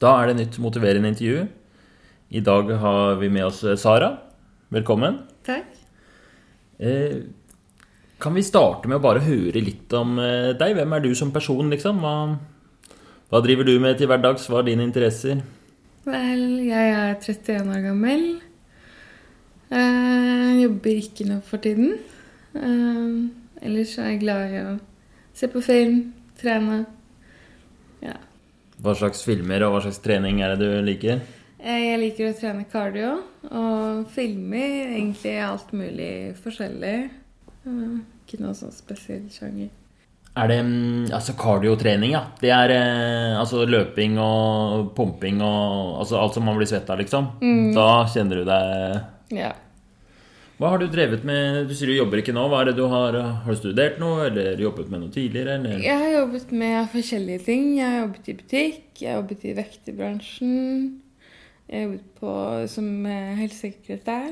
Da er det nytt motiverende intervju. I dag har vi med oss Sara. Velkommen. Takk. Eh, kan vi starte med å bare høre litt om eh, deg? Hvem er du som person, liksom? Hva, hva driver du med til hverdags? Hva er dine interesser? Vel, jeg er 31 år gammel. Eh, jobber ikke nå for tiden. Eh, ellers er jeg glad i å se på film, trene. Hva slags filmer og hva slags trening er det du liker? Eh, Jeg liker å trene cardio og filmer egentlig alt mulig forskjellig. Eh, Ikke noe sånn spesiell sjanger. Er det mm, altså kardiotrening, ja? Det er eh, altså løping og pumping og altså alt som man blir svett av, liksom? Da kjenner du deg Ja. Hva har du drevet med? Du sier du jobber ikke nå. Hva er det du har, har du studert noe, eller jobbet med noe tidligere? Eller? Jeg har jobbet med forskjellige ting. Jeg har jobbet i butikk, jeg har jobbet i vekterbransjen. Jeg har jobbet på, som eh, helsesekretær.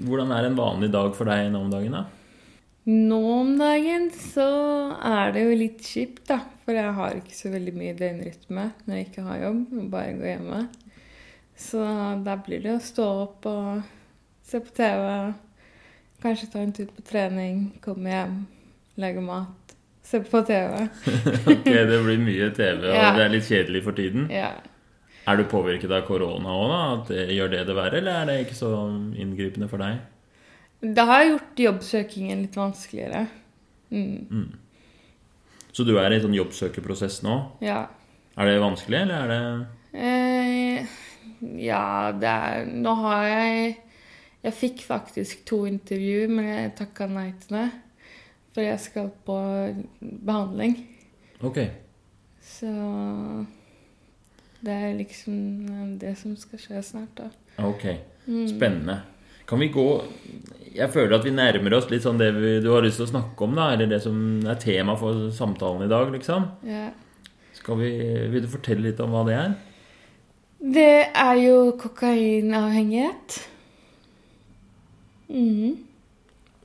Hvordan er en vanlig dag for deg nå om dagen? da? Nå om dagen så er det jo litt kjipt, da. For jeg har ikke så veldig mye døgnrytme når jeg ikke har jobb og bare går hjemme. Så da blir det å stå opp og se på TV. Kanskje ta en tur på trening, komme hjem, lage mat, se på TV. Ok, Det blir mye TV, og Ja. det er litt kjedelig for tiden. Ja. Er du påvirket av korona òg, da? At det gjør det det verre, eller er det ikke så inngripende for deg? Det har gjort jobbsøkingen litt vanskeligere. Mm. Så du er i en sånn jobbsøkerprosess nå. Ja. Er det vanskelig, eller er det Eh, ja, det er Nå har jeg Jeg fikk faktisk to intervjuer, men jeg takka nei til det. For jeg skal på behandling. Ok. Så det er liksom det som skal skje snart, da. Ok. Spennende. Kan vi gå Jeg føler at vi nærmer oss litt sånn det vi, du har lyst til å snakke om, da. Eller det som er tema for samtalen i dag, liksom. Ja. Skal vi, vil du fortelle litt om hva det er? Det er jo kokainavhengighet. Mhm.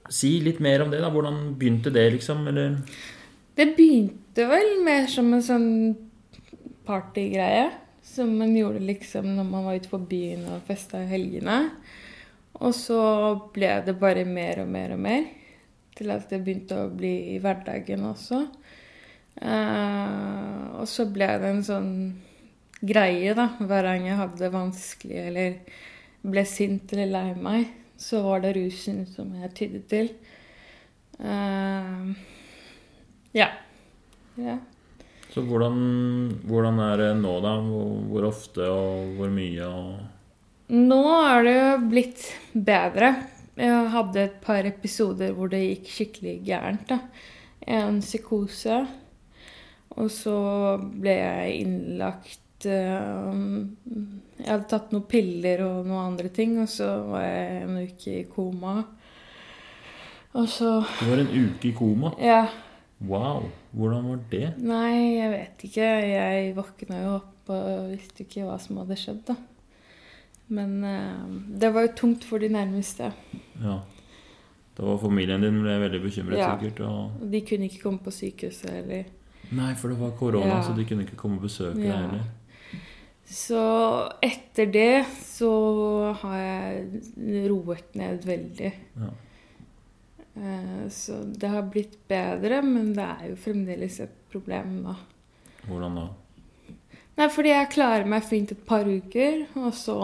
Si litt mer om det, da. Hvordan begynte det, liksom? Eller Det begynte vel mer som en sånn partygreie. Som man gjorde liksom når man var ute på byen og festa i helgene. Og så ble det bare mer og mer og mer. Til at det begynte å bli i hverdagen også. Uh, og så ble det en sånn greie, da. Hver gang jeg hadde det vanskelig eller ble sint eller lei meg, så var det rusen som jeg tydde til. Uh, ja. ja. Så hvordan, hvordan er det nå, da? Hvor, hvor ofte og hvor mye og Nå er det jo blitt bedre. Jeg hadde et par episoder hvor det gikk skikkelig gærent. da. En psykose. Og så ble jeg innlagt eh, Jeg hadde tatt noen piller og noen andre ting, og så var jeg en uke i koma. Og så Du var en uke i koma. Ja. Wow. Hvordan var det? Nei, jeg vet ikke. Jeg våkna jo opp og visste ikke hva som hadde skjedd, da. Men uh, det var jo tungt for de nærmeste. Ja. Da var familien din ble veldig bekymret, Ja. sikkert. Og... De kunne ikke komme på sykehuset heller. Nei, for det var korona, Ja. så de kunne ikke komme og besøke Ja. deg heller. Så etter det så har jeg roet ned veldig. Ja. Eh, Så det har blitt bedre, men det er jo fremdeles et problem, da. Hvordan da? Nei, fordi jeg klarer meg fint et par uker, og så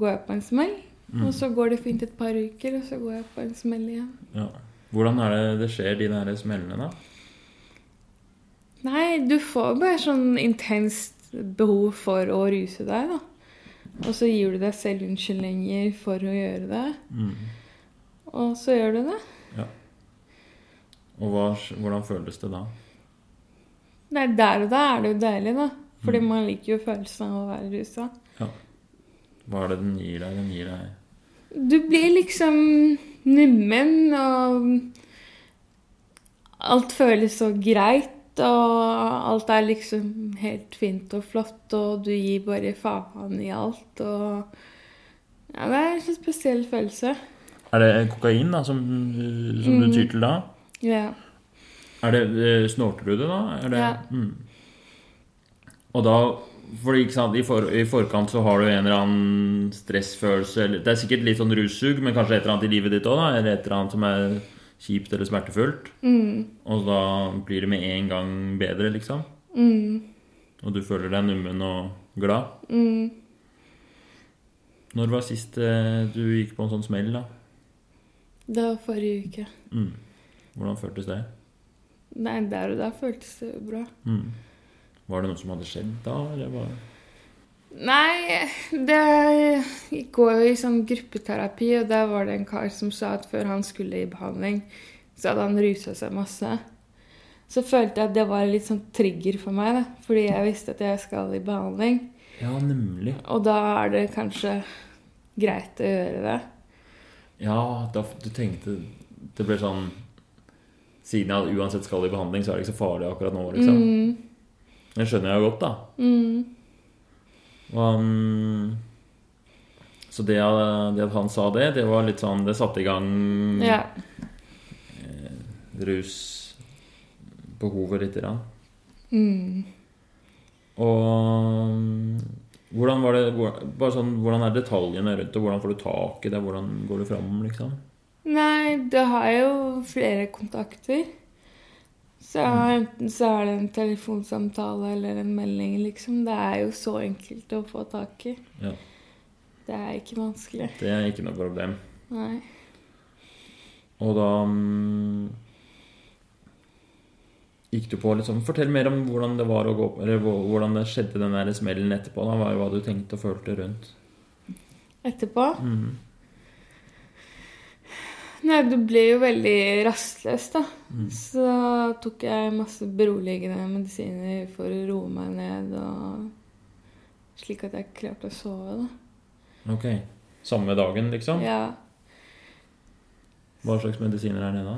går jeg på en smell. Mm. Og så går det fint et par uker, og så går jeg på en smell igjen. Ja. Hvordan er det det skjer, de der smellene, da? Nei, du får bare sånn intenst behov for å ruse deg, da. Og så gir du deg selv unnskyldninger for å gjøre det. Mm. Og så gjør du det. Ja. Og hva, hvordan føles det da? Nei, der og da er det jo deilig, da. Fordi man liker jo følelsen av å være rusa. Ja. Hva er det den gir deg? Den gir deg Du blir liksom nummen, og alt føles så greit. Og alt er liksom helt fint og flott, og du gir bare faen i alt. Og ja, det er en sånn spesiell følelse. Er det kokain da, som, som du tyr til da? Ja. Er det, eh, snorter du det da? Det, Ja. Mm. Og da Fordi sant, i, for, i forkant så har du en eller annen stressfølelse eller, Det er sikkert litt sånn russug, men kanskje et eller annet i livet ditt òg? Eller et eller annet som er kjipt eller smertefullt. Mm. Og da blir det med en gang bedre, liksom. Mm. Og du føler deg nummen og glad. Mm. Når var sist eh, du gikk på en sånn smell, da? Det var forrige uke. Mm. Hvordan føltes det? Nei, der og da føltes det bra. Mm. Var det noe som hadde skjedd da, eller var Nei, det går jo i sånn gruppeterapi, og der var det en kar som sa at før han skulle i behandling, så hadde han rusa seg masse. Så følte jeg at det var litt sånn trigger for meg, da, fordi jeg visste at jeg skal i behandling. Ja, nemlig. Og da er det kanskje greit å gjøre det. Ja, da du tenkte Det ble sånn Siden jeg uansett skal i behandling, så er det ikke så farlig akkurat nå, liksom. Mm, Det skjønner jeg jo godt, da. mm, um, så det, det at han sa det, det var litt sånn Det satte i gang ja. rusbehovet lite grann. Mm. Og um, hvordan var det Bare sånn, hvordan er detaljene rundt det? Hvordan får du tak i det? Hvordan går du fram, liksom? Nei, det har jo flere kontakter. Så enten så er det en telefonsamtale eller en melding, liksom. Det er jo så enkelt å få tak i. Ja. Det er ikke vanskelig. Det er ikke noe problem. Nei. Og da um, gikk du på liksom Fortell mer om hvordan det var å gå Eller hvordan det skjedde den der smellen etterpå. da Hva, du tenkte og følte rundt. Etterpå Mm. Nei, du blir jo veldig rastløs, da. Mm. Så da tok jeg masse beroligende medisiner for å roe meg ned, og slik at jeg klarte å sove, da. Ok. Samme dagen, liksom? Ja. Hva slags medisiner er det da?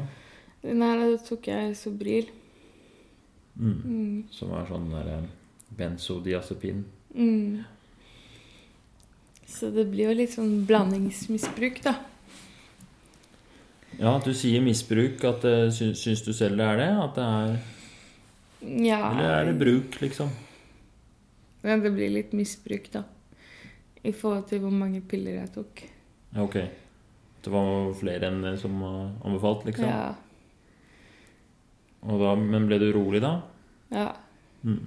Nei, da tok jeg Sobril. Mm. Mm. Som er sånn der eh, benzodiazepin. Mm. Så det blir jo litt sånn blandingsmisbruk, da. Ja, du sier misbruk. At eh, sy Syns du selv det er det? At det er Ja, Eller er det bruk, liksom? Ja, det blir litt misbruk, da. I forhold til hvor mange piller jeg tok. Ja, ok. Det var flere enn det som var anbefalt, liksom? Ja. Og da, men ble du rolig da? ja. Mm.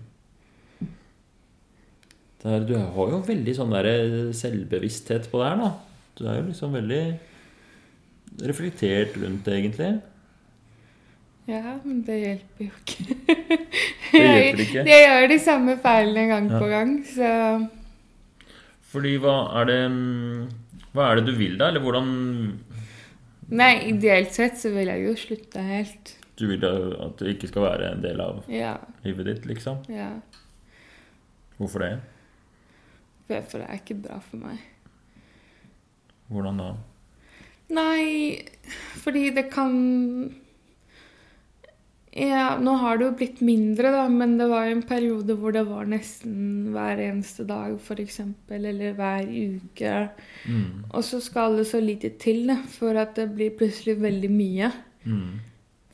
Det er, du har jo veldig sånn der selvbevissthet på det her, da. Du er jo liksom veldig reflektert rundt det, egentlig. Ja, men det hjelper jo ikke. Det hjelper ikke. Jeg gjør de samme feilene gang Ja. på gang, så Fordi hva er det mm, Hva er det du vil, da? Eller hvordan Nei, ideelt sett så vil jeg jo slutte helt. Du vil da at det ikke skal være en del av Ja. livet ditt, liksom? ja. Hvorfor det? For det er ikke bra for meg. Hvordan da? Nei, fordi det kan Ja, nå har det jo blitt mindre, da, men det var en periode hvor det var nesten hver eneste dag, f.eks., eller hver uke. Mm. Og så skal det så lite til da, for at det blir plutselig veldig mye. Mm.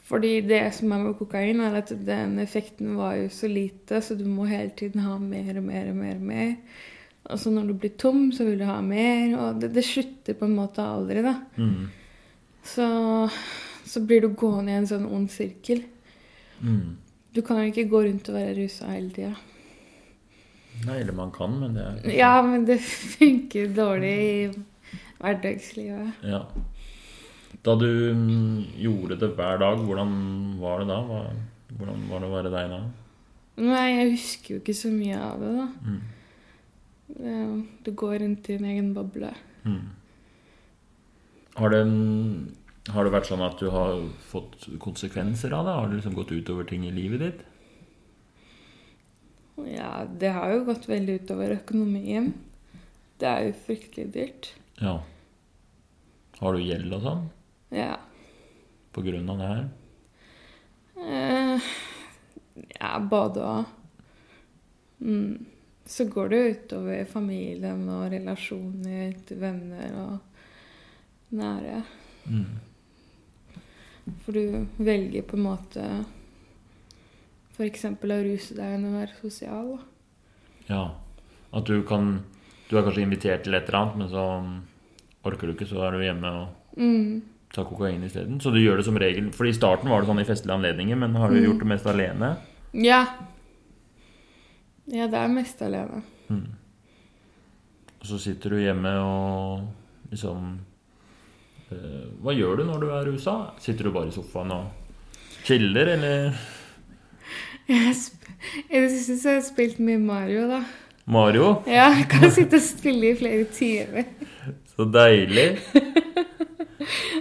Fordi det som er med kokain, er at den effekten var jo så lite, så du må hele tiden ha mer og mer og mer. Og mer. Og så når du blir tom, så vil du ha mer. Og det, det slutter på en måte aldri, da. Mm. Så, så blir du gående i en sånn ond sirkel. Mm. Du kan jo ikke gå rundt og være rusa hele tida. Nei, eller man kan, men det er Ja, men det funker dårlig i hverdagslivet. Ja. Da du mm, gjorde det hver dag, hvordan var det da? Hvordan var det å være deg da? Nei, jeg husker jo ikke så mye av det, da. Mm. Det- Du går rundt i en egen boble. Mm. Har, det, har det vært sånn at du har fått konsekvenser av det? Har det liksom gått utover ting i livet ditt? Ja, det har jo gått veldig utover økonomien. Det er jo fryktelig dyrt. Ja. Har du gjeld og sånn Ja. på grunn av det her? Eh, ja, både og. Mm. Så går det utover familien og relasjoner til venner og nære. Mm. For du velger på en måte f.eks. å ruse deg enn å være sosial. Da. Ja. At du kan Du er kanskje invitert til et eller annet, men så orker du ikke, så er du hjemme og Mm. tar kokain isteden. Så du gjør det som regel For i starten var det sånn i festlige anledninger, men har du gjort det mest alene? Ja. Ja, det er mest alene. Og så sitter du hjemme og liksom eh, Hva gjør du når du er rusa? Sitter du bare i sofaen og chiller, eller Jeg I det siste så har jeg spilt mye Mario, da. Mario? Ja, jeg kan sitte og spille i flere timer. Så deilig.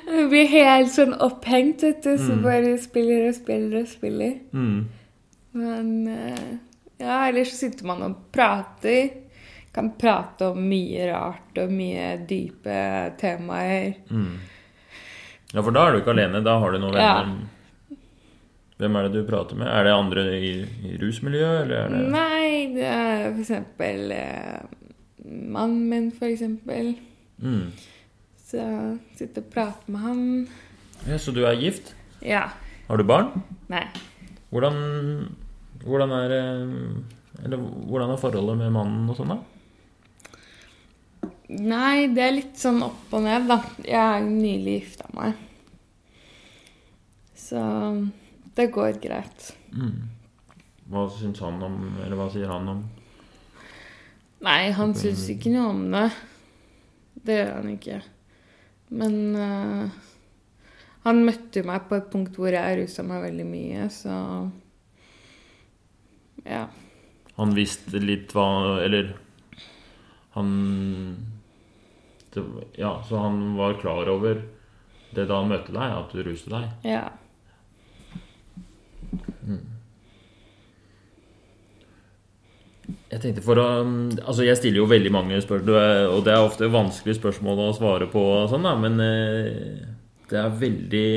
Jeg blir helt sånn opphengt, vet du. Så Mm. bare spiller og spiller og spiller. Mm. Men eh, ja, ellers så sitter man og prater. Kan prate om mye rart og mye dype temaer. Mm. Ja, for da er du ikke alene. Da har du noen Ja. venner. Hvem er det du prater med? Er det andre i, i rusmiljøet, eller er det Nei, det er for eksempel eh, mannen min, for eksempel. mm. Så sitter og prater med han. ja, Så du er gift? Ja. Har du barn? Nei. Hvordan, hvordan er eh, Eller hvordan er forholdet med mannen og sånn, da? Nei, det er litt sånn opp og ned, da. Jeg er nylig gifta meg. Så det går greit. Mm. Hva syns han om Eller hva sier han om Nei, han syns ikke noe om det. Det gjør han ikke. Men uh, han møtte meg på et punkt hvor jeg rusa meg veldig mye, så Ja. Han visste litt hva Eller han det, Ja, så han var klar over det da han møtte deg, at du ruste deg? Ja. Jeg tenkte for å Altså, jeg stiller jo veldig mange spørsmål, og det er ofte vanskelige spørsmål å svare på, sånn da, men eh, det er veldig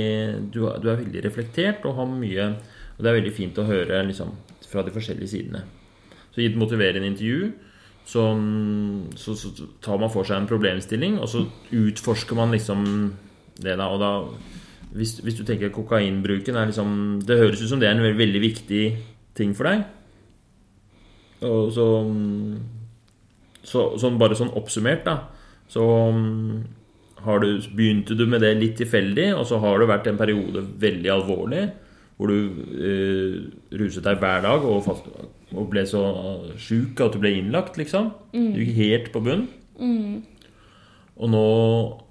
du, du er veldig reflektert og har mye Og det er veldig fint å høre liksom, fra de forskjellige sidene. Så i et motiverende intervju så, så, så tar man for seg en problemstilling, og så utforsker man liksom det, da. Og da hvis, hvis du tenker kokainbruken er liksom Det høres ut som det er en veldig, veldig viktig ting for deg. Og så, så Sånn bare sånn oppsummert, da, så har du, begynte du med det litt tilfeldig, og så har det vært en periode veldig alvorlig, hvor du eh, ruset deg hver dag og, fast, og ble så sjuk at du ble innlagt, liksom. Du gikk helt på bunn. Og nå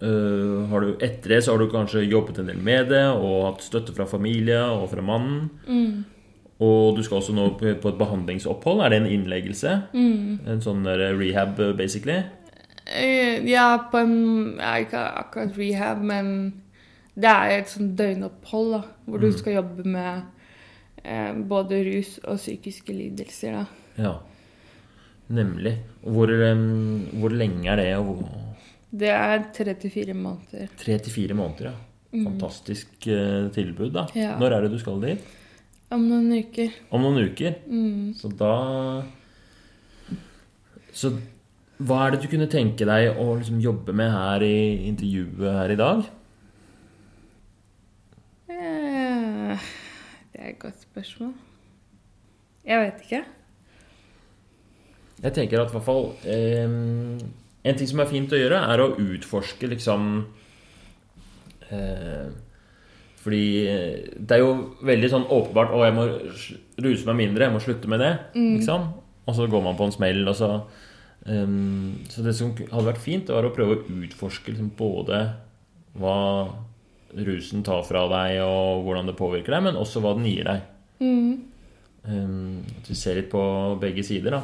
eh, har du etter det så har du kanskje jobbet en del med det og hatt støtte fra familie og fra mannen. Og du skal også nå på et behandlingsopphold. Er det en innleggelse? En sånn der rehab, basically? Eh, Ja, på en ja, Ikke akkurat rehab, men det er et sånn døgnopphold da, hvor du skal jobbe med eh, både rus og psykiske lidelser. da. Ja. Nemlig. Hvor, um, hvor lenge er det? Hvor- Det er 34 måneder. Tre til fire måneder, ja. Fantastisk eh, tilbud, da. Ja. Når er det du skal dit? Om noen uker. Om noen uker. Så da Så hva er det du kunne tenke deg å liksom jobbe med her i intervjuet her i dag? Det er et godt spørsmål. Jeg vet ikke. Jeg tenker at i hvert fall eh, En ting som er fint å gjøre, er å utforske liksom eh, Fordi eh, det er jo veldig sånn åpenbart Å, jeg må ruse meg mindre, jeg må slutte med det. Liksom. Og så går man på en smell, og så eh, Så det som hadde vært fint, var å prøve å utforske liksom både hva rusen tar fra deg, og hvordan det påvirker deg, men også hva den gir deg. Um, at vi ser litt på begge sider, da.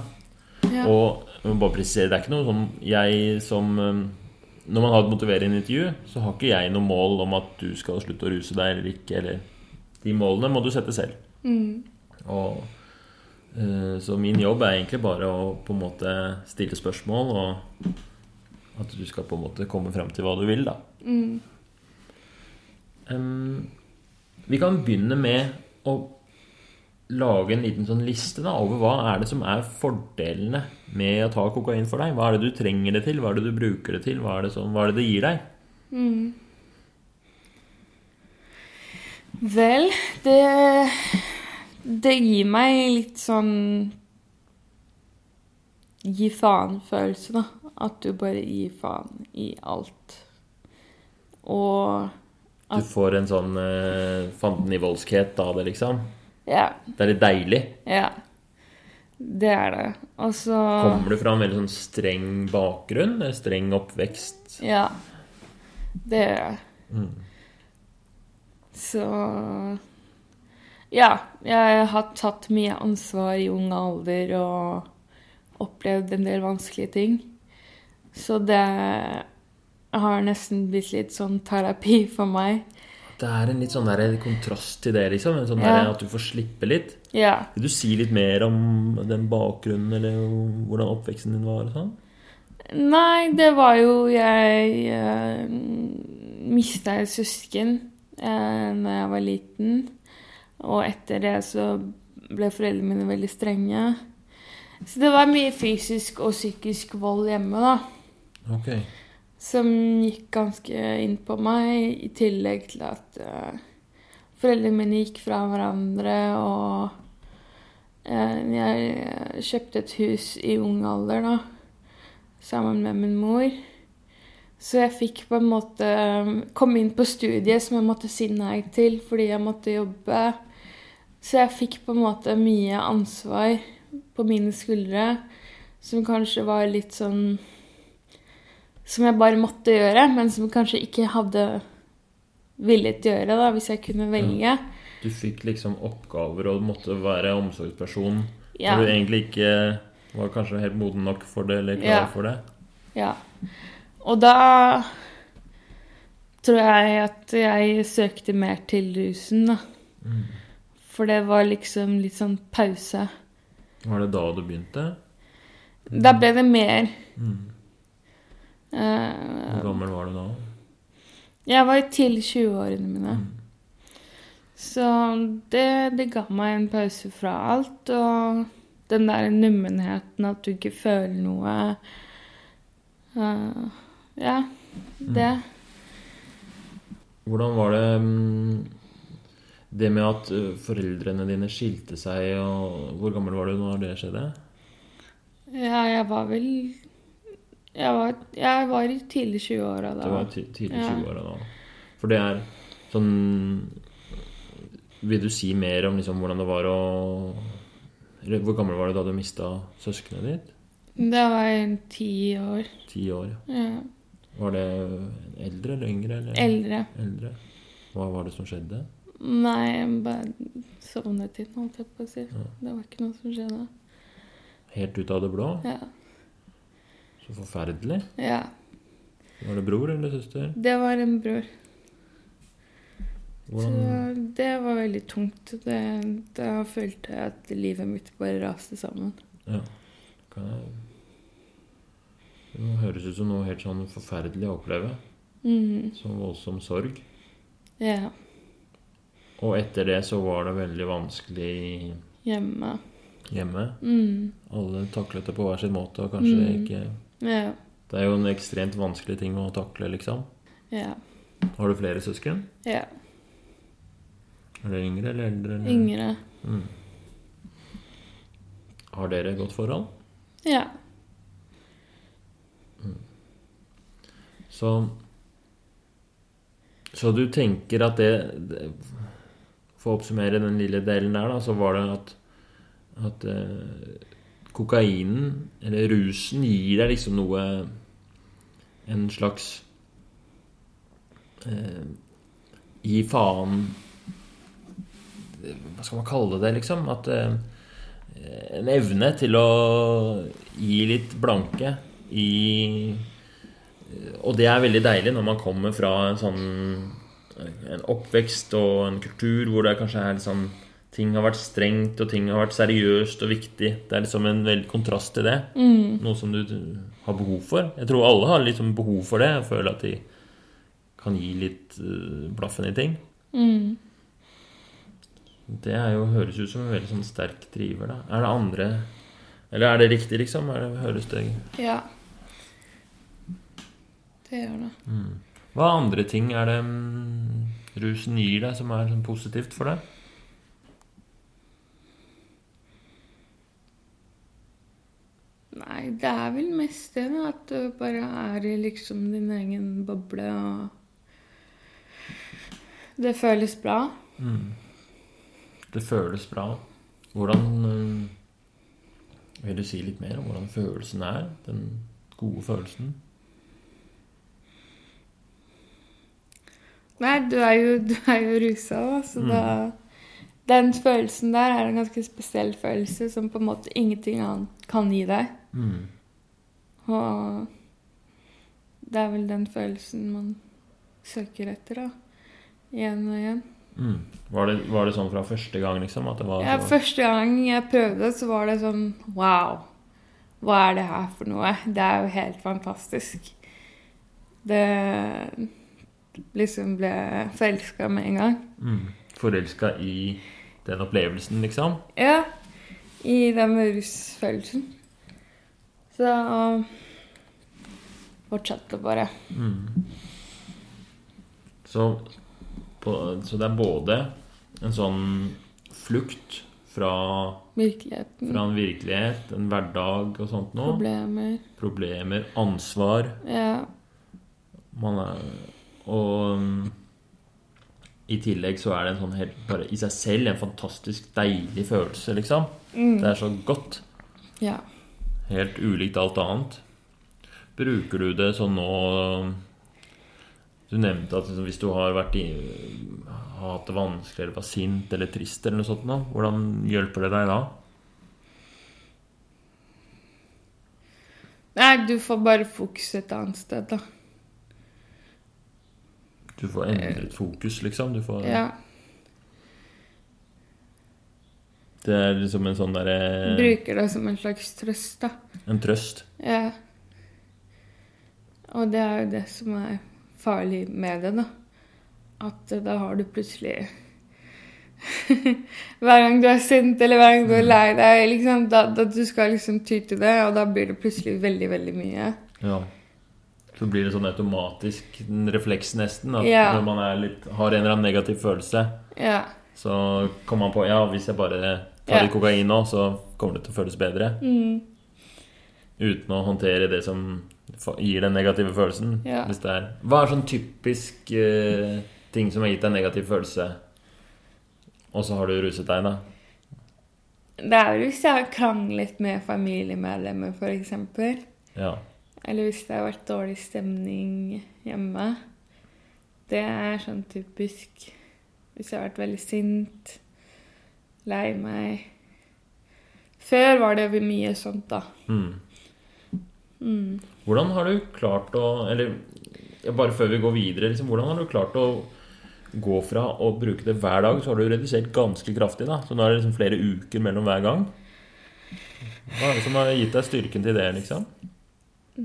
Ja. Og bare presisere, det er ikke noe sånn Jeg som um, Når man har et motiverende intervju, så har ikke jeg noe mål om at du skal slutte å ruse deg eller ikke. Eller de målene må du sette selv. Og uh, Så min jobb er egentlig bare å på en måte stille spørsmål, og at du skal på en måte komme fram til hva du vil, da. Um, vi kan begynne med å lage en liten sånn liste da, over hva er det som er fordelene med å ta kokain for deg. Hva er det du trenger det til? Hva er det du bruker det til? Hva er det, som, hva er det det gir deg? Vel, det Det gir meg litt sånn gi faen-følelse, da. At du bare gir faen i alt. Og Du får en sånn eh, fandenivoldskhet av det, liksom. ja. Det er litt deilig. Ja. Det er det. Og så Kommer du fra en veldig sånn streng bakgrunn? en Streng oppvekst? Ja. Det gjør jeg. Mm. Så Ja. Jeg har tatt mye ansvar i ung alder og opplevd en del vanskelige ting. Så det har nesten blitt litt sånn terapi for meg. Det er en litt sånn der kontrast til det, liksom. En sånn Ja. der at du får slippe litt. Ja. Vil du si litt mer om den bakgrunnen, eller hvordan oppveksten din var? sånn? Nei, det var jo Jeg uh, mista et søsken uh, når jeg var liten. Og etter det så ble foreldrene mine veldig strenge. Så det var mye fysisk og psykisk vold hjemme, da. Ok. Som gikk ganske inn på meg, i tillegg til at uh, foreldrene mine gikk fra hverandre, og uh, jeg kjøpte et hus i ung alder, da, sammen med min mor. Så jeg fikk på en måte komme inn på studiet som jeg måtte si nei til fordi jeg måtte jobbe. Så jeg fikk på en måte mye ansvar på mine skuldre, som kanskje var litt sånn som jeg bare måtte gjøre, men som kanskje ikke hadde villet gjøre, da, hvis jeg kunne velge. Du fikk liksom oppgaver og måtte være omsorgsperson Ja. når du egentlig ikke var kanskje helt moden nok for det, eller klar Ja. for det. ja. Og da tror jeg at jeg søkte mer til rusen, da. Mm. For det var liksom litt sånn pause. Var det da du begynte? Da ble det mer. Mm. Eh, Hvor gammel var du da? jeg var til 20-årene mine. Mm. Så det, det ga meg en pause fra alt, og den der nummenheten at du ikke føler noe uh, Ja, det. Hvordan var det mm, det med at foreldrene dine skilte seg, og hvor gammel var du når det skjedde? Ja, jeg var vel Jeg var, jeg var i tidlig 20-åra da. Det var ti- tidlig 20-åra da. For det er sånn Vil du si mer om liksom hvordan det var å hvor gammel var du da du mista søskenet ditt? Da var jeg ti år. Ti år. Ja. Var det eldre eller yngre? Eller? Eldre. Eldre. Hva var det som skjedde? Nei, jeg bare sovnet inn, holdt jeg på å si. Ja. Det var ikke noe som skjedde. Helt ut av det blå? Ja. Så forferdelig. ja. Var det bror eller søster? Det var en bror. Så det var veldig tungt. Det, da følte jeg at livet mitt bare raste sammen. Ja. Kan jeg Det høres ut som noe helt sånn forferdelig å oppleve. Mm. Som voldsom sorg. Ja. Og etter det så var det veldig vanskelig Hjemme. hjemme. Mm. Alle taklet det på hver sin måte, og kanskje Mm. ikke Ja. Det er jo en ekstremt vanskelig ting å takle, liksom. Ja. Har du flere søsken? ja. Er dere yngre eller eldre? Eller? Yngre. Mm. Har dere godt forhold? Ja. Så Så du tenker at det, det For å oppsummere den lille delen der, da, så var det at at eh, kokainen, eller rusen, gir deg liksom noe En slags eh, Gi faen Hva skal man kalle det, liksom? At eh, En evne til å gi litt blanke i og det er veldig deilig når man kommer fra en sånn En oppvekst og en kultur hvor det kanskje er litt sånn Ting har vært strengt, og ting har vært seriøst og viktig. Det er liksom en veldig kontrast til det. Mm. Noe som du har behov for. Jeg tror alle har liksom behov for det. Jeg føler at de kan gi litt uh, blaffen i ting. Mm. Det jo, høres ut som en veldig sånn sterk driver, da. Er det andre Eller er det riktig, liksom? Er det, høres det Ja. Det gjør det. Mm. Hva andre ting er det mm, rusen gir deg som er sånn positivt for deg? Nei, det er vel mest det, da. At du bare er i liksom din egen boble, og Det føles bra. Mm. Det føles bra. Hvordan eh, Vil du si litt mer om hvordan følelsen er? Den gode følelsen? Nei, du er jo, du er jo rusa, da, så Mm. da Den følelsen der er en ganske spesiell følelse som på en måte ingenting annet kan gi deg. Mm. Og det er vel den følelsen man søker etter, da. Igjen og igjen. Mm. Var, det, var det sånn fra første gang, liksom? At det var Ja, så første gang jeg prøvde, så var det sånn Wow! Hva er det her for noe? Det er jo helt fantastisk. Det liksom ble forelska med en gang. mm. Forelska i den opplevelsen, liksom? Ja. I den rusfølelsen. Så fortsatte bare. Mm. Så, på, så det er både en sånn flukt fra, Virkeligheten. fra en virkelighet, en hverdag og sånt noe. Problemer. Problemer, ansvar. Ja. Man er, og um, i tillegg så er det en sånn helt bare i seg selv en fantastisk deilig følelse, liksom. Mm. Det er så godt. ja. Helt ulikt alt annet. Bruker du det sånn nå Du nevnte at liksom hvis du har vært i, har hatt det vanskelig eller var sint eller trist eller noe sånt nå, hvordan hjelper det deg da? Nei, du får bare fokus et annet sted, da. Du får endret fokus, liksom. Du får, Ja. Det er liksom en sånn derre Bruker det som en slags trøst, da. En trøst. Ja. Og det er jo det som er farlig med det, da. At da har du plutselig Hver gang du er sint eller hver gang du er lei deg, liksom, da, da du skal liksom ty til det, og da blir det plutselig veldig, veldig mye. Ja. Så blir det sånn automatisk en refleks, nesten. At Ja. når man litt, har en eller annen negativ følelse, Ja. så kommer man på Ja, hvis jeg bare tar Ja. kokain nå, så kommer det til å føles bedre. Mm. Uten å håndtere det som gir den negative følelsen. Ja. Hvis det er. Hva er sånn typisk uh, ting som har gitt deg en negativ følelse, og så har du ruset deg, da? Det er jo hvis jeg har kranglet med familiemedlemmer, f.eks. Ja. Eller hvis det har vært dårlig stemning hjemme. Det er sånn typisk Hvis jeg har vært veldig sint, lei meg Før var det mye sånt, da. Mm. Mm. Hvordan har du klart å Eller bare før vi går videre, liksom, hvordan har du klart å gå fra å bruke det hver dag, så har du redusert ganske kraftig, da. Så nå er det liksom flere uker mellom hver gang. Hva er det som har gitt deg styrken til det, liksom?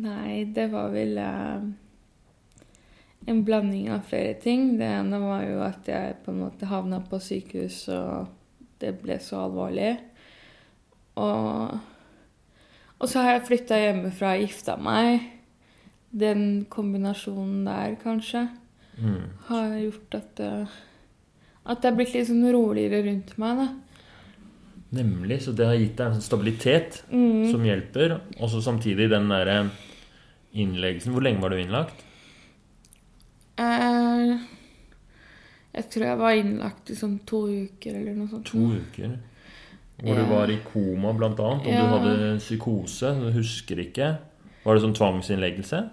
Nei, det var vel uh, en blanding av flere ting. Det ene var jo at jeg på en måte havna på sykehus, og det ble så alvorlig. Og, og så har jeg flytta hjemmefra og gifta meg. Den kombinasjonen der, kanskje, Mm. har gjort at det, at det er blitt litt sånn roligere rundt meg, da. Nemlig. Så det har gitt deg en sånn stabilitet Mm. som hjelper. Og så samtidig den derre innleggelsen. Hvor lenge var du innlagt? Eh, jeg tror jeg var innlagt i sånn to uker eller noe sånt. To uker. Hvor du var i koma, blant annet. Og Ja. du hadde psykose. Du husker ikke. Var det sånn tvangsinnleggelse?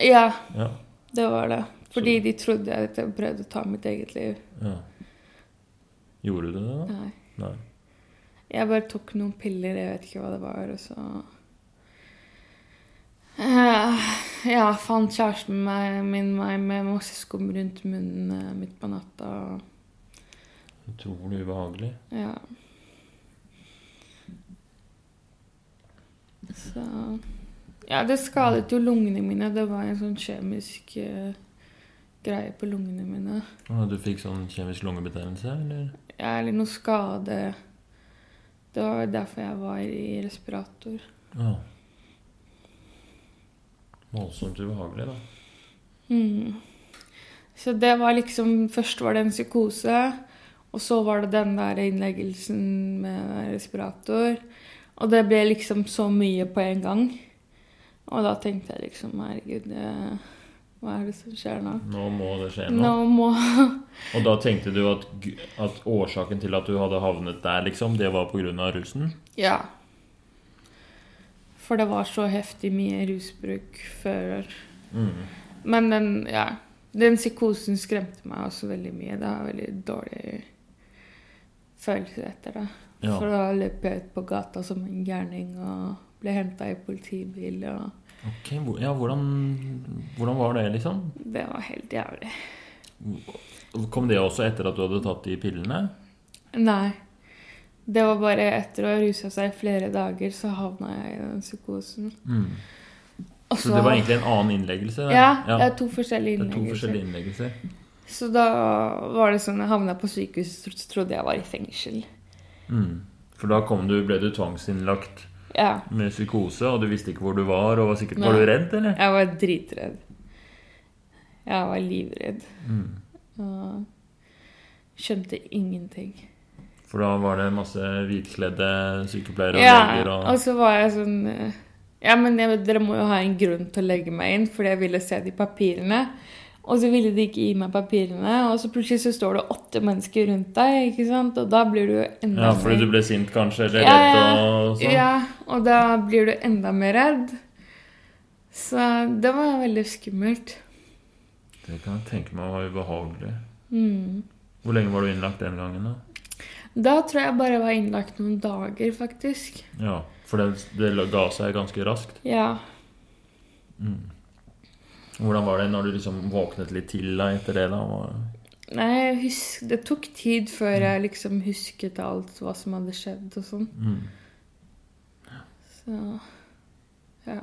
Ja, Ja. det var det. Fordi de trodde at jeg prøvde å ta mitt eget liv. ja. Gjorde du det, da? Nei. Nei. Jeg bare tok noen piller, jeg vet ikke hva det var, og så Eh, Ja, fant kjæresten meg- min meg med masse skum rundt munnen uh, midt på natta. Utrolig ubehagelig. Ja. Så Ja, det skadet jo lungene mine. Det var en sånn kjemisk uh, greie på lungene mine. Å, Du fikk sånn kjemisk lungebetennelse, eller? Ja, eller noe skade. Det var derfor jeg var i respirator. Ja. Voldsomt ubehagelig, da. Mm. Så det var liksom Først var det en psykose, og så var det den der innleggelsen med respirator. Og det ble liksom så mye på en gang. Og da tenkte jeg liksom Herregud, det, hva er det som skjer nå? Nå må det skje noe. Nå må Og da tenkte du at, at årsaken til at du hadde havnet der, liksom, det var pga. rusen? Ja. For det var så heftig mye rusbruk før. Mm. Men den, ja, den psykosen skremte meg også veldig mye. Det var veldig dårlig følelse etter det. Ja. For da løp jeg ut på gata som en gærning og ble henta i politibil. Og Ok, ja, hvordan, hvordan var det, liksom? det var helt jævlig. Kom det også etter at du hadde tatt de pillene? Nei. Det var bare etter å ha rusa seg i flere dager, så havna jeg i den psykosen. Mm. Også, Så det var egentlig en annen innleggelse? Ja, Ja, det er to forskjellige det er to innleggelser. forskjellige innleggelser. Så da var det sånn jeg havna på sykehus, så trodde jeg var i fengsel. Mm. For da kom du, ble du tvangsinnlagt Ja. med psykose, og du visste ikke hvor du var, og var sikkert Var du redd, eller? Jeg var dritredd. Jeg var livredd. Mm. Og skjønte ingenting. For da var det masse hvitkledde sykepleiere og Ja, leger og og så var jeg sånn Ja, men jeg, dere må jo ha en grunn til å legge meg inn, fordi jeg ville se de papirene. Og så ville de ikke gi meg papirene, og så plutselig så står det åtte mennesker rundt deg, ikke sant? Og da blir du jo enda Ja, fordi du ble sint kanskje, eller Ja, redd ja. og sånn? Ja, og da blir du enda mer redd. Så det var veldig skummelt. Det kan jeg tenke meg var ubehagelig. Mm. Hvor lenge var du innlagt den gangen, da? Da tror jeg bare jeg var innlagt noen dager, faktisk. Ja, for det, det ga seg ganske raskt. Ja. Mm. Hvordan var det når du liksom våknet litt til da etter det? da? Nei, husk, det tok tid før jeg liksom husket alt hva som hadde skjedd og sånn. Mm. Så ja.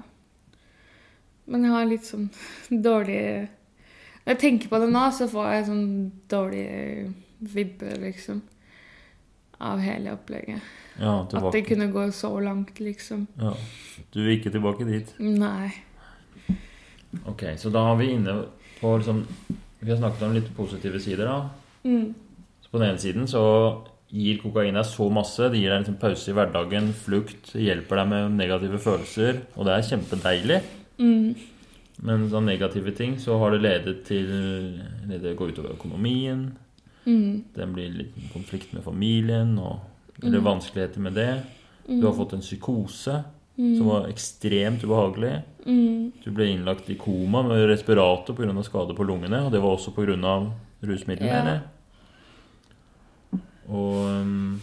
Men jeg har litt sånn dårlig Når jeg tenker på det nå, så får jeg sånn dårlig vibbe, liksom. Av hele opplegget. Ja, At det kunne gå så langt, liksom. Ja. Du vil ikke tilbake dit? Nei. Ok, så da har vi inne på liksom Vi har snakket om litt positive sider, da. Mm. Så på den ene siden så gir kokain deg så masse. Det gir deg liksom pause i hverdagen, flukt, hjelper deg med negative følelser. Og det er kjempedeilig. Mm. Men sånn negative ting så har det ledet til Det går utover økonomien. Mm. Det blir litt konflikt med familien, og, eller Mm. vanskeligheter med det. Mm. Du har fått en psykose mm. som var ekstremt ubehagelig. mm. Du ble innlagt i koma med respirator pga. skade på lungene. Og det var også pga. rusmidlene, Ja. Og um,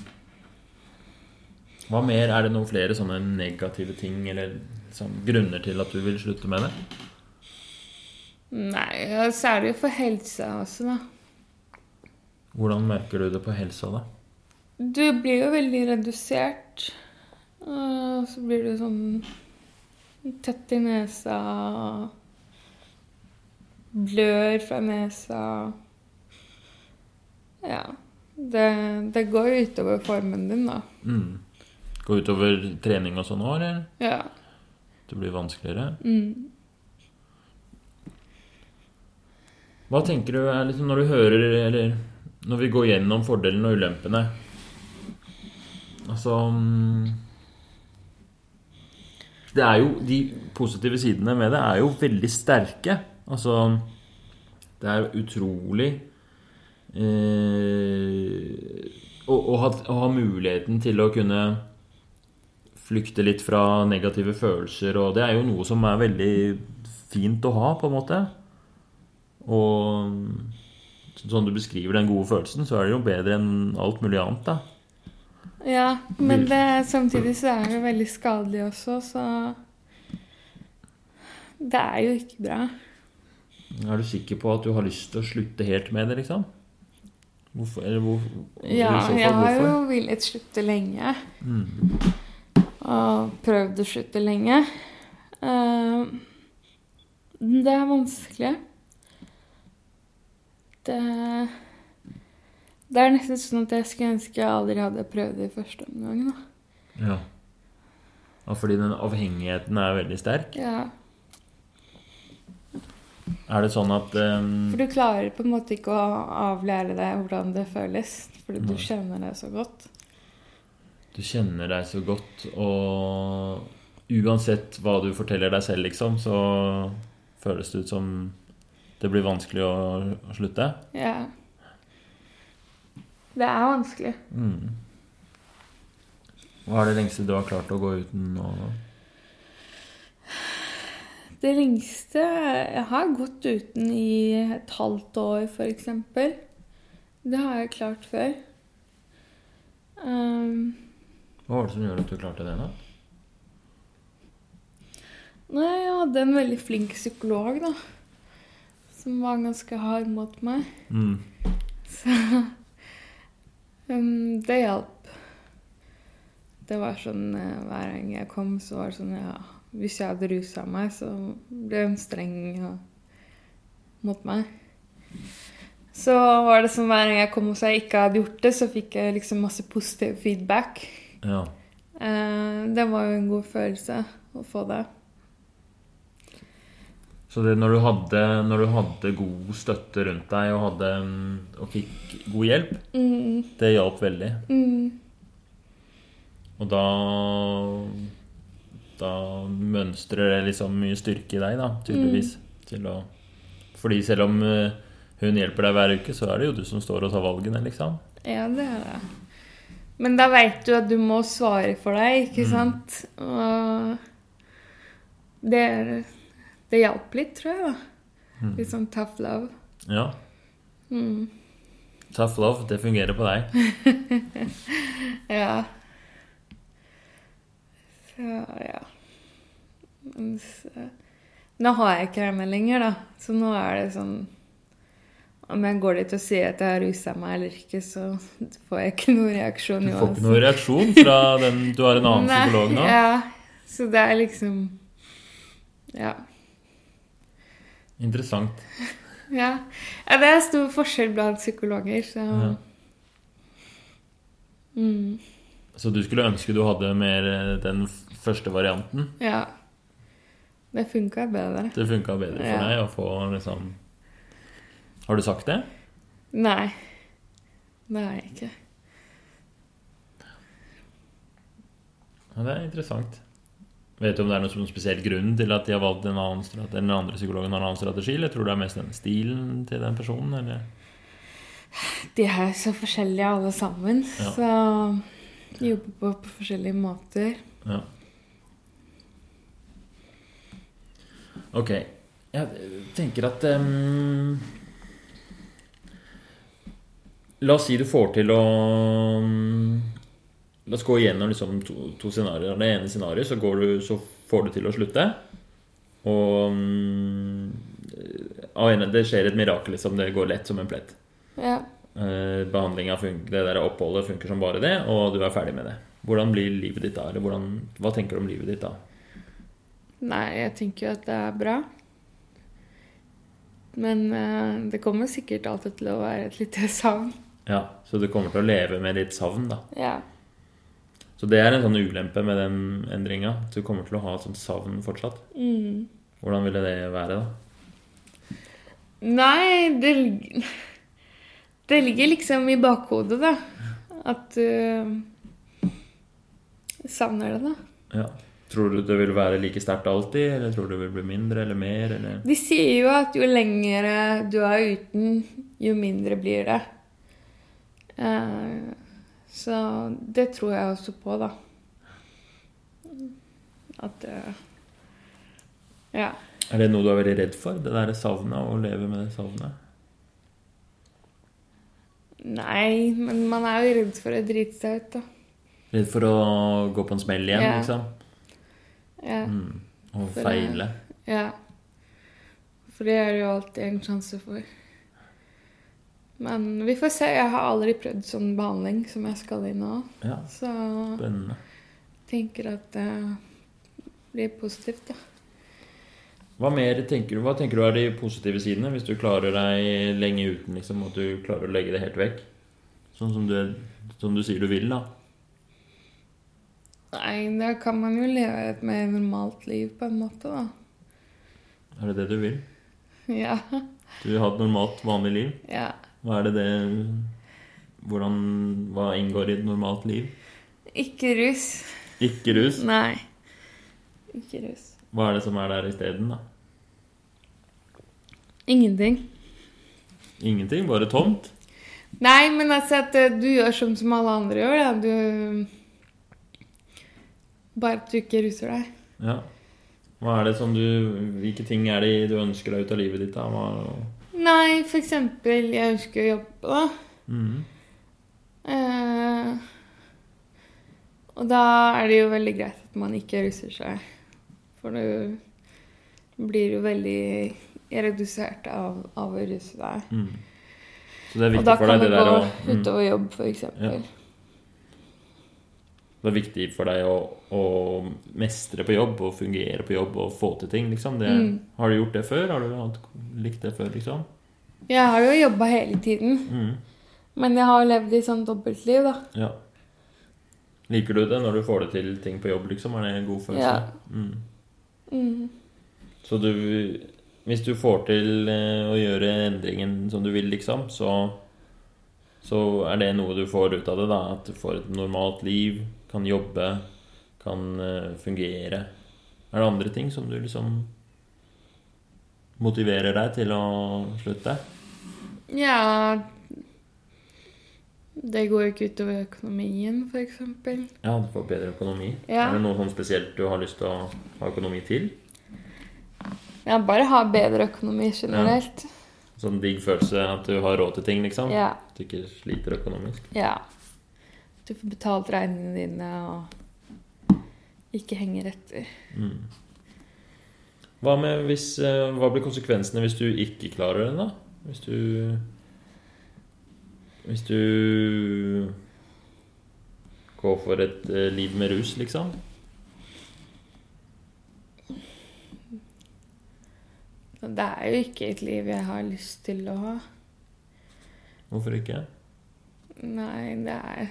Hva mer? Er det noen flere sånne negative ting eller sånn, grunner til at du vil slutte med det? Nei, særlig for helsa også, da. Hvordan merker du det på helsa, da? Du blir jo veldig redusert. Og så blir du sånn tett i nesa. Blør fra nesa. Ja. Det, det går jo utover formen din, da. Mm. Går utover trening og sånn òg, eller? Ja. Det blir vanskeligere? Mm. Hva tenker du liksom når du hører Eller når vi går gjennom fordelene og ulempene Altså mm, Det er jo De positive sidene med det er jo veldig sterke. Altså Det er utrolig eh, å, å, ha, å ha muligheten til å kunne flykte litt fra negative følelser, og det er jo noe som er veldig fint å ha, på en måte. Og sånn du beskriver den gode følelsen, så er det jo bedre enn alt mulig annet, da. Ja, men det, samtidig så er det veldig skadelig også, så Det er jo ikke bra. Er du sikker på at du har lyst til å slutte helt med det, liksom? Hvorfor? Eller hvor, Ja, fall, jeg har jo villet slutte lenge. Mm. Og prøvd å slutte lenge. Uh, det er vanskelig. Det Det er nesten sånn at jeg skulle ønske jeg aldri hadde prøvd det i første omgang. Da. Ja. Og Fordi den avhengigheten er veldig sterk. Ja, Er det sånn at um... for du klarer på en måte ikke å avlære deg hvordan det føles, fordi du kjenner deg så godt. Du kjenner deg så godt, og uansett hva du forteller deg selv, liksom, så føles det ut som det blir vanskelig å, å slutte. Ja. Det er vanskelig. Mm. Hva er det lengste du har klart å gå uten å Det lengste Jeg har gått uten i et halvt år, f.eks. Det har jeg klart før. Um, Hva var det som gjorde at du klarte det, da? nei, jeg hadde en veldig flink psykolog, da. Som var ganske hard mot meg. Mm. Så um, det hjalp. Det var sånn eh, hver gang jeg kom, så var det sånn ja Hvis jeg hadde rusa meg, så ble hun streng ja, mot meg. Så var det sånn hver gang jeg kom og sa jeg ikke hadde gjort det, så fikk jeg liksom masse positiv feedback. Ja. Uh, det var jo en god følelse å få det. Så det, når, du hadde, når du hadde god støtte rundt deg og, hadde, mm, og fikk god hjelp, Mm, det hjalp veldig. mm, Og da Da mønstrer det liksom mye styrke i deg, da, tydeligvis. Til å, fordi selv om eh, hun hjelper deg hver uke, så er det jo du som står og tar valgene, liksom. ja, det er det. Men da veit du at du må svare for deg, ikke Mm. sant? Og det, det hjalp litt, tror jeg. da. Mm. Litt sånn tough love. Ja. Mm. Tough love, det fungerer på deg. Ja. Så ja. Men så, nå har jeg ikke ME lenger, da. Så nå er det sånn Om jeg går dit og sier at jeg har rusa meg eller ikke, så får jeg ikke noen reaksjon Du får ikke noen reaksjon fra den Du har en annen Nei, psykolog nå? Ja. Så det er liksom Ja. Interessant. Ja, det er stor forskjell blant psykologer, så Ja. mm, Så du skulle ønske du hadde mer eh, den første varianten? Ja. Det funka bedre. Det funka bedre for Ja. deg å få liksom Har du sagt det? Nei. Det har jeg ikke. Ja, det er interessant. Vet du om det er noen sånn spesiell grunn til at de har valgt en annen strategi, den andre psykologen har en annen strategi, eller tror du det er mest den stilen til den personen, eller? De er så forskjellige alle sammen, Ja. så de jobber på, på forskjellige måter. Ja. Ok. Jeg tenker at um, La oss si du får til å La oss gå igjennom liksom to, to scenarioer. Det ene scenarioet så, så får du til å slutte. Og en- det skjer et mirakel. Liksom. Det går lett som en plett. Ja. Eh, behandlinga funker, det der oppholdet funker som bare det, og du er ferdig med det. Hvordan blir livet ditt da? Eller hvordan, hva tenker du om livet ditt da? Nei, jeg tenker jo at det er bra. Men uh, det kommer sikkert alltid til å være et lite savn. Ja, Så du kommer til å leve med litt savn, da. Ja. Så det er en sånn ulempe med den endringa. Du kommer til å ha et sånt savn fortsatt. Mm. Hvordan ville det være, da? Nei, det, det ligger liksom i bakhodet, da. At du savner det, da. Ja. Tror du det vil være like sterkt alltid, eller tror du det vil bli mindre eller mer? Eller? De sier jo at jo lengre du er uten, jo mindre blir det. Eh, så det tror jeg også på, da. At eh, Ja. Er det noe du er veldig redd for? Det der savnet, å leve med det savnet? Nei, men man er jo redd for å drite seg ut, da. Redd for å gå på en smell igjen, Ja. liksom? Ja. Mm. Og For det- feile? ja. For det er det jo alltid en sjanse for. Men vi får se. Jeg har aldri prøvd sånn behandling som jeg skal i nå. Ja, Så spennende. tenker at det blir positivt, da. Hva mer tenker du, hva tenker du er de positive sidene, hvis du klarer deg lenge uten, liksom, at du klarer å legge det helt vekk? Sånn som du, som du sier du vil, da. Nei, da kan man jo leve et mer normalt liv, på en måte, da. Er det det du vil? Ja. Du vil ha et normalt, vanlig liv? ja. Hva er det det Hvordan Hva inngår i et normalt liv? Ikke rus. Ikke rus. Nei. Ikke rus. Hva er det som er der isteden, da? Ingenting. Ingenting? Bare tomt? Nei, men altså at eh, du gjør som, som alle andre gjør, da. Du Bare at du ikke ruser deg. Ja. Hva er det som du Hvilke ting er det du ønsker deg ut av livet ditt? da? Hva, Nei, for eksempel, jeg ønsker å jobbe, da. Mm. Eh, og da er det jo veldig greit at man ikke ruser seg. For du blir jo veldig redusert av, av å ruse deg. Mm. Så det er Og viktig da for kan deg det der gå å gå utover jobb, eksempel. Det er viktig for deg å, å mestre på jobb og fungere på jobb og få til ting, liksom. Det, Mm. Har du gjort det før? Har du hatt, likt det før, liksom? Jeg har jo jobba hele tiden, Mm. men jeg har levd i sånn dobbeltliv, da. Ja. Liker du det når du får det til ting på jobb, liksom? Er det en god følelse? Ja. Mm. Mm. Så du Hvis du får til eh, å gjøre endringen som du vil, liksom, så så er det noe du får ut av det, da. At du får et normalt liv, kan jobbe, kan eh, fungere. Er det andre ting som du liksom motiverer deg til å slutte? Ja Det går jo ikke utover økonomien, eksempel. Ja, du får bedre økonomi. Ja. Er det noe sånn spesielt du har lyst til å ha økonomi til? Ja, bare ha bedre økonomi generelt. Sånn digg følelse at du har råd til ting, liksom? Ja. At du ikke sliter økonomisk? ja. Du får betalt regningene dine og ikke henger etter. Mm. Hva, med hvis, eh, hva blir konsekvensene hvis du ikke klarer det, da? Hvis du Hvis du går for et eh, liv med rus, liksom? Det er jo ikke et liv jeg har lyst til å ha. Hvorfor ikke? Nei, det er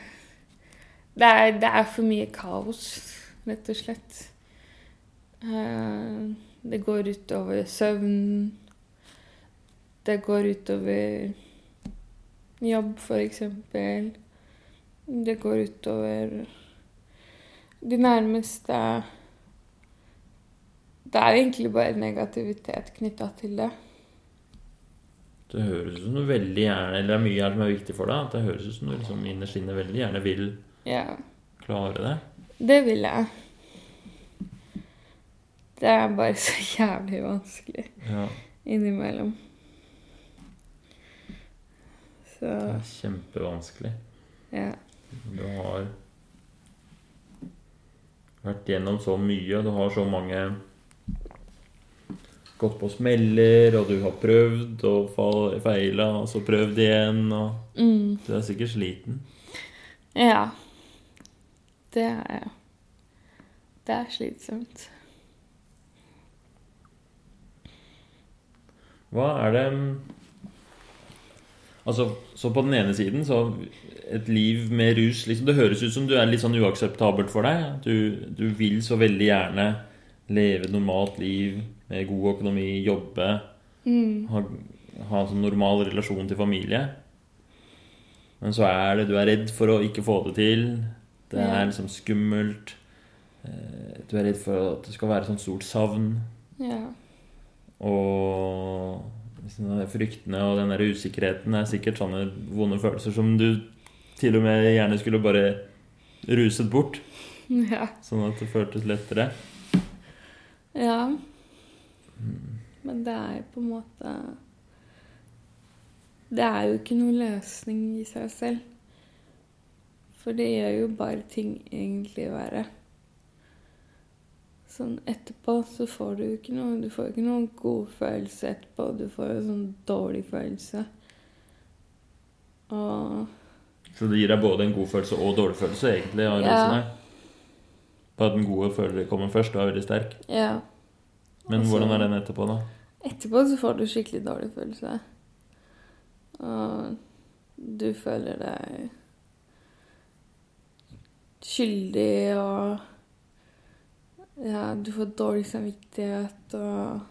Det er, det er for mye kaos, rett og slett. Eh, Det går utover søvn. Det går utover jobb, eksempel. Det går utover de nærmeste Det er egentlig bare negativitet knytta til det. Det høres ut som du veldig gjerne Eller det er mye her som er viktig for deg. At det høres ut som du liksom innerst inne veldig gjerne vil Ja, klare det. det vil jeg. Det er bare så jævlig vanskelig Ja, innimellom. Så det er kjempevanskelig. ja. Du har vært gjennom så mye, og du har så mange Gått på smeller, og du har prøvd og feila, og så prøvd igjen, og Mm, du er sikkert sliten. ja. Det er jeg. Det er slitsomt. Hva er det Altså, så på den ene siden, så et liv med rus liksom, Det høres ut som du er litt sånn uakseptabelt for deg. Du, du vil så veldig gjerne leve et normalt liv med god økonomi, jobbe, Mm, ha, ha en sånn normal relasjon til familie. Men så er det Du er redd for å ikke få det til. Det er liksom skummelt. Eh, Du er redd for at det skal være sånn stort savn. ja. Og fryktene og den der usikkerheten er sikkert sånne vonde følelser som du til og med gjerne skulle bare ruset bort, Ja. sånn at det føltes lettere. Ja. Men det er jo på en måte Det er jo ikke noen løsning i seg selv. For det gjør jo bare ting egentlig verre. Sånn etterpå så får du ikke noe Du får ikke noen god følelse etterpå. Du får en sånn dårlig følelse. Og Så det gir deg både en god følelse og dårlig følelse, egentlig, av Ja. her. På at den gode følelsen kommer først og er veldig sterk. ja. Men Altså- hvordan er den etterpå, da? Etterpå så får du skikkelig dårlig følelse. Og du føler deg skyldig og Ja, du får dårlig samvittighet og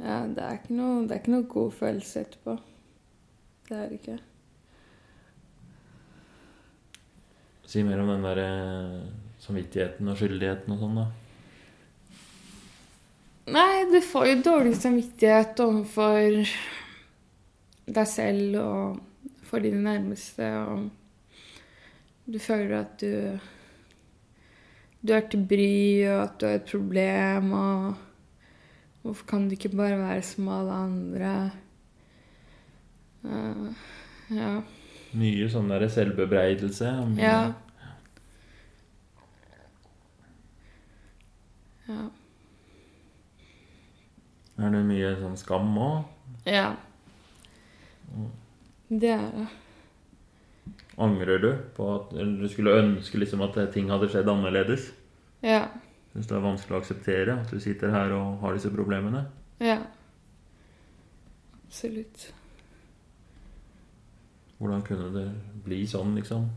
Ja, det er ikke noe, det er ikke noe god følelse etterpå. Det er det ikke. Si mer om den der eh, samvittigheten og skyldigheten og sånn, da. Nei, du får jo dårlig samvittighet overfor deg selv og for dine nærmeste, og du føler at du du er til bry, og at du har et problem, og hvorfor kan du ikke bare være som alle andre? Uh, ja. Mye sånn der selvbebreidelse. Mye, Ja. Ja. Er det mye sånn skam òg? ja. Det er det. Angrer du på at du skulle ønske liksom at ting hadde skjedd annerledes? Ja. Syns det er vanskelig å akseptere at du sitter her og har disse problemene? Ja. Absolutt. Hvordan kunne det bli sånn, liksom?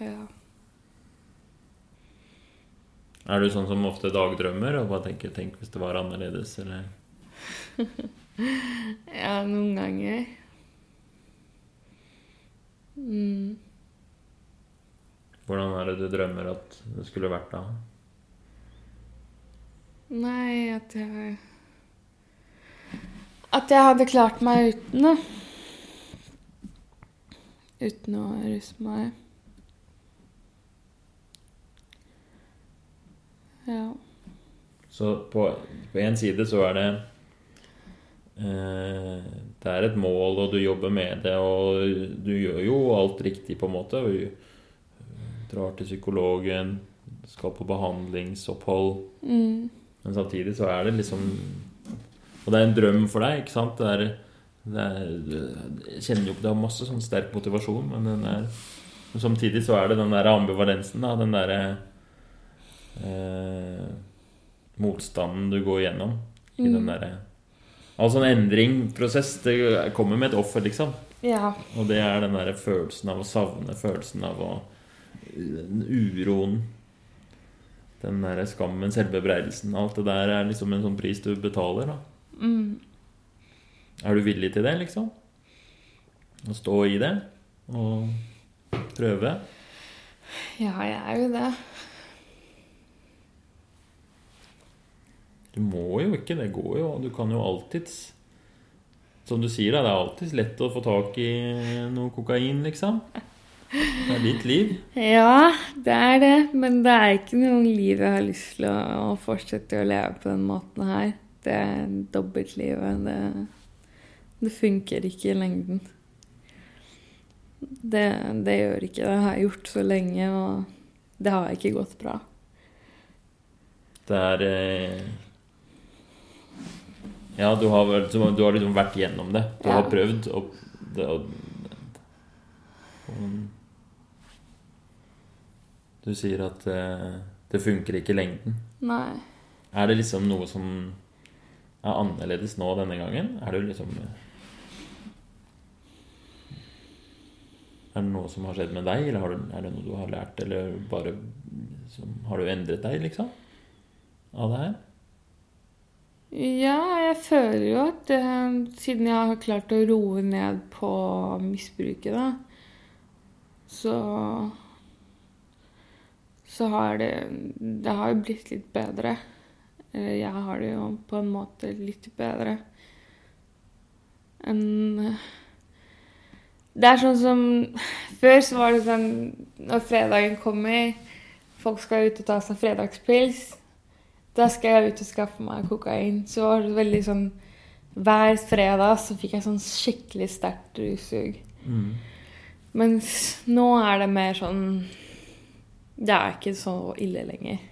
Ja. Er du sånn som ofte dagdrømmer og bare tenker 'tenk hvis det var annerledes', eller Ja, noen ganger. Mm. hvordan er det du drømmer at det skulle vært da? Nei, at jeg At jeg hadde klart meg uten det. Uten å ruse meg. Ja. Så på på én side så er det Det er et mål, og du jobber med det, og du gjør jo alt riktig, på en måte. Du drar til psykologen, skal på behandlingsopphold. Mm. Men samtidig så er det liksom Og det er en drøm for deg, ikke sant? Det er, det er, jeg kjenner jo ikke det har masse sånn sterk motivasjon, men den er men samtidig så er det den der ambivalensen, da. Den derre eh, motstanden du går gjennom i den Mm. derre Altså en endringprosess. Det kommer med et offer, liksom. Ja. Og det er den der følelsen av å savne, følelsen av å Den uroen. Den der skammen, selvbebreidelsen. Alt det der er liksom en sånn pris du betaler, da. Mm. Er du villig til det, liksom? Å stå i det? Og prøve? Ja, jeg er jo det. Du må jo ikke, det går jo. Du kan jo alltids Som du sier, da, det er alltids lett å få tak i noe kokain, liksom. Det er ditt liv. Ja, det er det. Men det er ikke noe liv jeg har lyst til å, fortsette å leve på den måten her. Det er dobbeltlivet. Det, det funker ikke i lengden. Det, det gjør ikke det. Det har jeg gjort så lenge, og det har ikke gått bra. Det er eh, Ja, du har, du har liksom vært gjennom det. Du Ja. har prøvd, og, det, og, og Du sier at uh, det funker ikke i lengden. Nei. Er det liksom noe som er annerledes nå denne gangen? Er det liksom Er det noe som har skjedd med deg, eller har du, er det noe du har lært, eller bare som, Har du endret deg, liksom? Av det her? Ja, jeg føler jo at eh, siden jeg har klart å roe ned på misbruket, da, så Så har det Det har jo blitt litt bedre. Jeg har det jo på en måte litt bedre enn Det er sånn som Før så var det sånn Når fredagen kommer, folk skal ut og ta seg fredagspils da skal jeg ut og skaffe meg kokain. Så var det veldig sånn Hver fredag så fikk jeg sånn skikkelig sterkt russug. Mm. Mens nå er det mer sånn Det er ikke så ille lenger,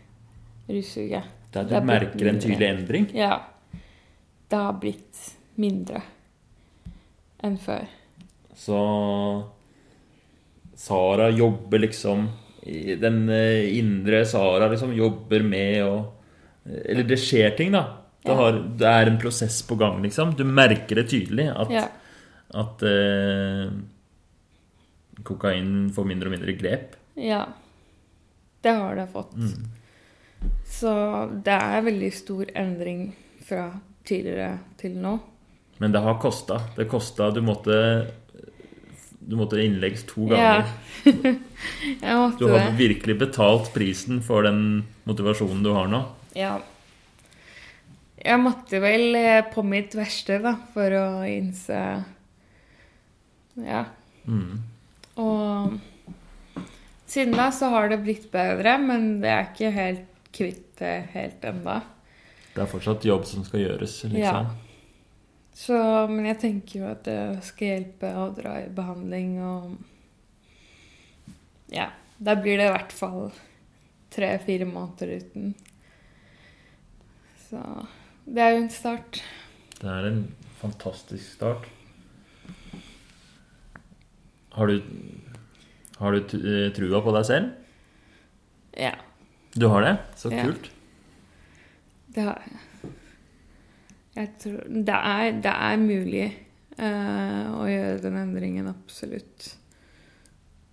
russuget. Det er, er du merker en tydelig endring. Ja. Det har blitt mindre enn før. Så Sara jobber liksom Den eh, indre Sara liksom jobber med å Eller det skjer ting, da. Det, Ja. har, det er en prosess på gang, liksom. Du merker det tydelig at, Ja. at eh, kokain får mindre og mindre grep. ja. Det har det fått. Mm. Så det er veldig stor endring fra tidligere til nå. Men det har kosta. Det kosta Du måtte Du måtte innleggs to Ja. ganger. Jeg måtte Du har virkelig betalt prisen for den motivasjonen du har nå. Ja. Jeg måtte vel eh, på mitt verste, da, for å innse Ja. Mm. Og siden da så har det blitt bedre, men det er ikke helt kvitt det helt ennå. Det er fortsatt jobb som skal gjøres, liksom. Ja. Så, men jeg tenker jo at det skal hjelpe å dra i behandling og Ja. Da blir det i hvert fall tre-fire måneder uten. Så det er jo en start. Det er en fantastisk start. Har du, har du eh, trua på deg selv? Ja, Du har det? Så Ja. kult. det har jeg. Jeg tror Det er, det er mulig uh, å gjøre den endringen, absolutt.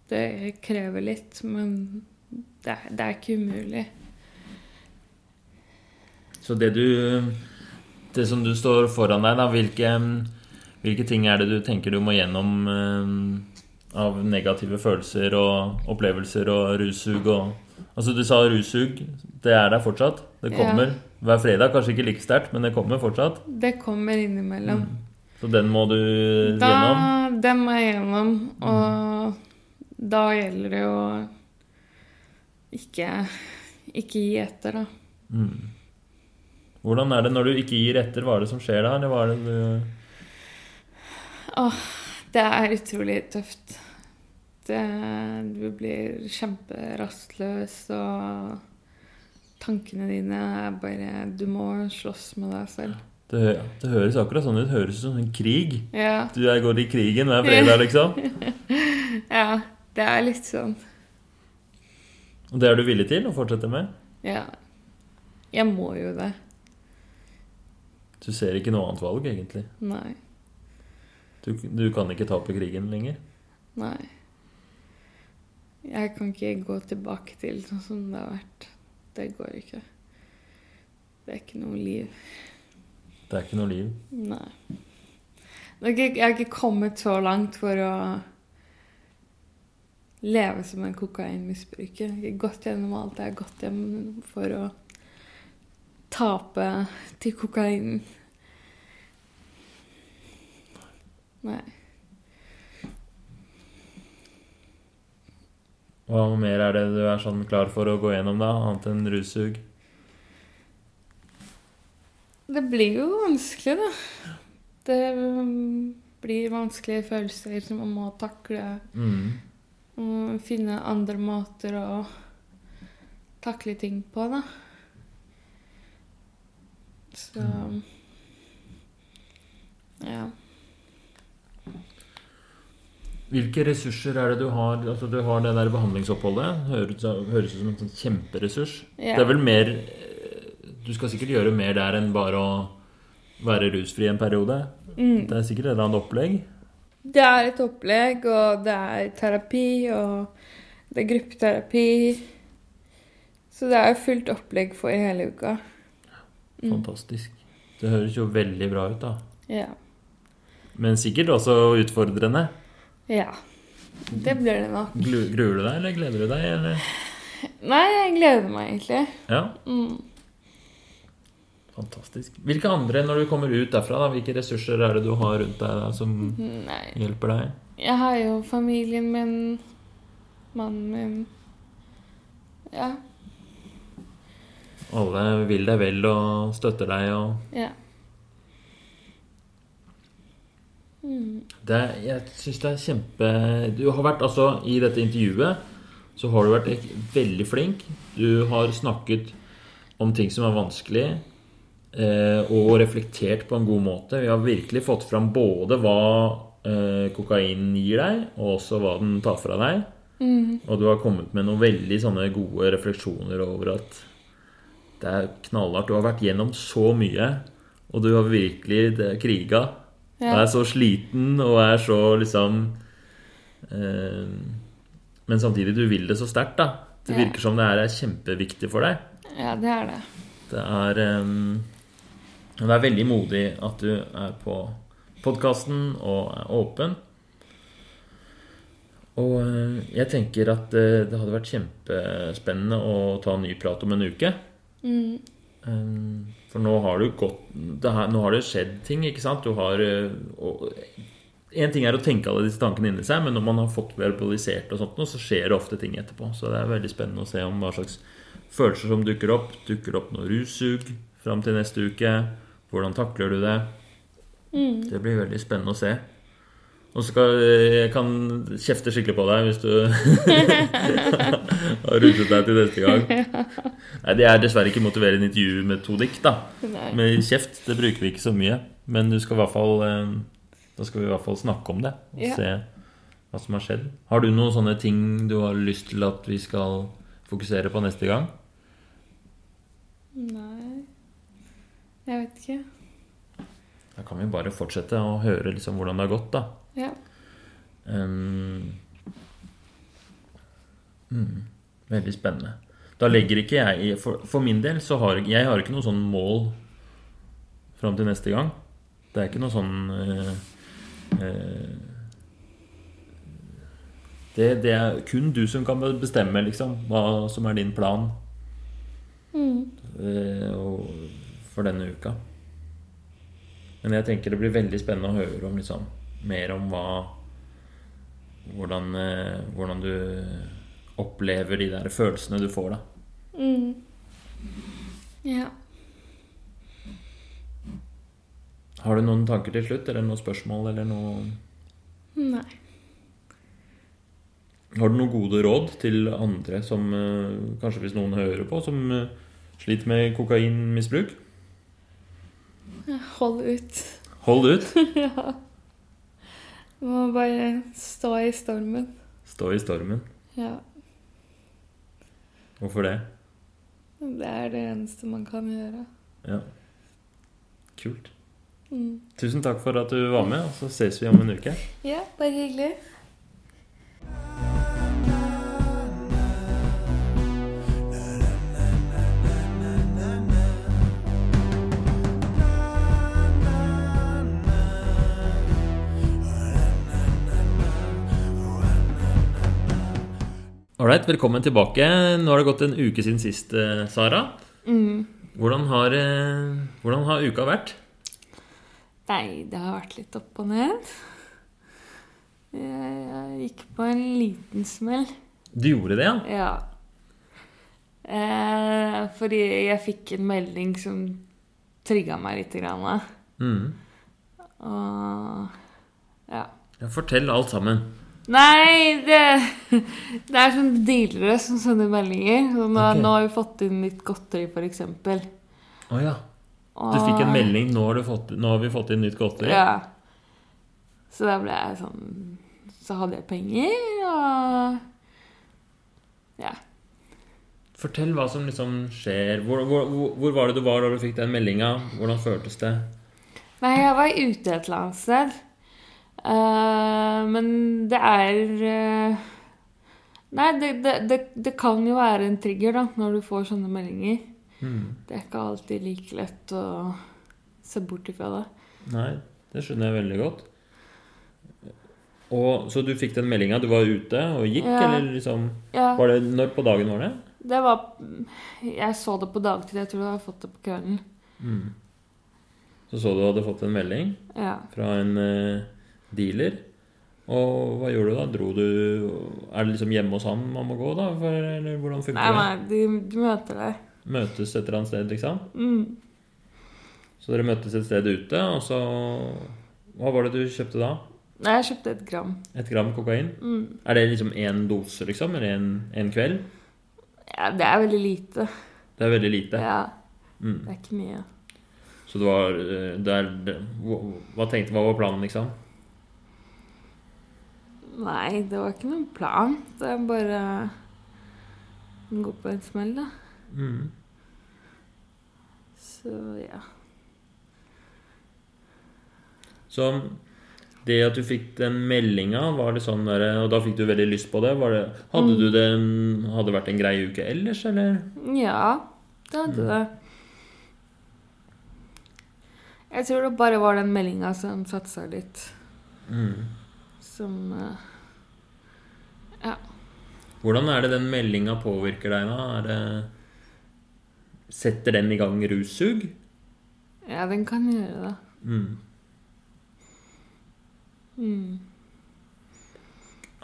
Det krever litt, men det det er ikke umulig. Så det du Det som du står foran deg, da, hvilke, hvilke ting er det du tenker du må gjennom eh, av negative følelser og opplevelser og russug og Altså, du sa russug. Det er der fortsatt. Det Ja. kommer hver fredag. Kanskje ikke like sterkt, men det kommer fortsatt. Det kommer innimellom. Så den må du Da, gjennom. den må jeg gjennom, og da gjelder det å ikke, ikke gi etter, da. Mm. Hvordan er det når du ikke gir etter? Hva er det som skjer da? Eller hva er det du Åh, det er utrolig tøft. Det, du blir kjemperastløs, og tankene dine er bare Du må slåss med deg selv. Det, det høres akkurat sånn ut. Det høres ut som en krig. Ja, Du er- går i krigen hver fredag, liksom. ja det er litt sånn. Og det er du villig til å fortsette med? Ja. Jeg må jo det. Du ser ikke noe annet valg, egentlig. Nei. Du, du kan ikke tape krigen lenger. Nei. Jeg kan ikke gå tilbake til sånn som det har vært. Det går ikke. Det er ikke noe liv. Det er ikke noe liv. Nei. Jeg har ikke kommet så langt for å leve som en kokainmisbruker. Jeg har gått gjennom alt jeg har gått gjennom for å tape til kokainen. Nei. Hva mer er det du er sånn klar for å gå gjennom, da? Annet enn russug? Det blir jo vanskelig, da. Det um, blir vanskelige følelser som man må takle. Mm. Og finne andre måter å takle ting på, da. Så Ja. Hvilke ressurser er det du har? Altså, du har det der behandlingsoppholdet. Høres, høres ut som en sånn kjemperessurs. Ja. Det er vel mer eh, Du skal sikkert gjøre mer der enn bare å være rusfri en periode. Mm. Det er sikkert et eller annet opplegg. Det er et opplegg, og det er terapi, og det er gruppeterapi. Så det er jo fullt opplegg for hele uka. Mm. Fantastisk. Det høres jo veldig bra ut, da. Ja. Men sikkert også utfordrende. ja. Det blir det nok. Gruer du deg, eller gleder du deg? Eller? Nei, jeg gleder meg egentlig. Ja, Mm. fantastisk. Hvilke andre, når du kommer ut derfra, da, hvilke ressurser er det du har rundt deg da, som Nei. hjelper deg? Jeg har jo familien min, mannen min Ja. Alle vil deg vel og støtter deg og Ja. Mm. det, Jeg syns det er kjempe Du har vært altså I dette intervjuet så har du vært veldig flink. Du har snakket om ting som er vanskelig, eh, og reflektert på en god måte. Vi har virkelig fått fram både hva eh, kokain gir deg, og også hva den tar fra deg. Mm. Og du har kommet med noen veldig sånne gode refleksjoner over at det er knallhardt. Du har vært gjennom så mye, og du har virkelig kriga. Du Ja. er så sliten og er så liksom eh, Men samtidig, du vil det så sterkt, da. Det Ja. virker som det her er kjempeviktig for deg. ja, det er det. Det er eh, Det er veldig modig at du er på podkasten og er åpen. Og eh, jeg tenker at eh, det hadde vært kjempespennende å ta en ny prat om en uke. Mm. Eh, For nå har du gått det her, Nå har det skjedd ting, ikke sant? Du har eh, og, En ting er å tenke alle disse tankene inni seg, men når man har fått verbalisert og sånt, så skjer det ofte ting etterpå. Så det er veldig spennende å se om hva slags følelser som dukker opp. Dukker opp noe russug fram til neste uke? Hvordan takler du det? Mm. Det blir veldig spennende å se. Og så kan jeg kan kjefte skikkelig på deg hvis du har ruset deg til neste gang. Nei, Det er dessverre ikke motiverende intervjumetodikk, da. Nei. Med kjeft det bruker vi ikke så mye. Men du skal i hvert fall eh, da skal vi i hvert fall snakke om det og Ja. se hva som har skjedd. Har du noen sånne ting du har lyst til at vi skal fokusere på neste gang? Nei Jeg vet ikke. Da kan vi bare fortsette å høre liksom hvordan det har gått, da. Ja. Um, mm, veldig spennende. Da legger ikke jeg For, for min del så har jeg har ikke noe sånn mål fram til neste gang. Det er ikke noe sånn eh, eh, det, det er kun du som kan bestemme liksom, hva som er din plan Mm. og, for denne uka. Men jeg tenker det blir veldig spennende å høre om liksom, mer om hva hvordan, hvordan du opplever de der følelsene du får, da. Mm. Ja. Har du noen tanker til slutt, eller noen spørsmål, eller noe Nei. Har du noen gode råd til andre som eh, Kanskje hvis noen hører på, som eh, sliter med kokainmisbruk? Hold ut. Hold ut. ja. Må bare stå i stormen. Stå i stormen. Ja. Hvorfor det? Det er det eneste man kan gjøre. Ja. Kult. Mm. Tusen takk for at du var med, og så ses vi om en uke. Ja, bare hyggelig. Ålreit, velkommen tilbake. Nå har det gått en uke siden sist, eh, Sara. Mm. Hvordan har, eh, hvordan har uka vært? Nei, det har vært litt opp og ned. Jeg, jeg gikk på en liten smell. Du gjorde det, ja? Ja. Eh, fordi jeg fikk en melding som trigga meg litt. Grann. Mm. Og ja. ja. Fortell alt sammen. Nei, det, det er sånn dealere som sender meldinger. Sånn, okay. Nå har vi fått inn litt godteri, f.eks. Å ja. Du fikk en melding. Nå har, du fått, nå har vi fått inn nytt godteri. Ja. Så da ble jeg sånn Så hadde jeg penger, og Ja. Fortell hva som liksom skjer. Hvor, hvor- hvor var det du var da du fikk den meldinga? Hvordan føltes det? Nei, jeg var ute et eller annet sted. Eh, men det er uh, Nei, det, det, det, det kan jo være en trigger da, når du får sånne meldinger. Mm. Det er ikke alltid like lett å se bort ifra det. Nei, det skjønner jeg veldig godt. Og, så du fikk den meldinga. Du var ute og gikk, Ja. eller liksom Ja, var det, Når på dagen var det? det var Jeg så det på dagtid. Jeg tror jeg har fått det på kvelden. Mm. Så så du hadde fått en melding Ja. fra en eh, dealer. Og hva gjorde du da? Dro du Er det liksom hjemme hos ham man må gå, da? For, eller hvordan funker Nei, det? nei, de, møter deg. Møtes et eller annet sted, liksom? Mm. Så dere møttes et sted ute, og så Hva var det du kjøpte da? Nei, jeg kjøpte et gram. Et gram kokain? Mm. Er det liksom én dose, liksom? Eller en, en kveld? Ja, det er veldig lite. Det er veldig lite. Ja, Mm. det er ikke mye. Så det var eh, er, hva, hva tenkte Hva var planen, liksom? Nei, det var ikke noen plan. Det er bare å gå på en smell, da. Mm. Så ja. Så det at du fikk den meldinga, var det sånn der, og da fikk du veldig lyst på det? Var det hadde du det Hadde det vært en grei uke ellers, eller? Ja, det hadde det. Jeg tror det bare var den meldinga som satsa litt. Mm. Som eh, Ja. Hvordan er det den meldinga påvirker deg, da? Er det Setter den i gang russug? ja, den kan gjøre det. Mm. Mm.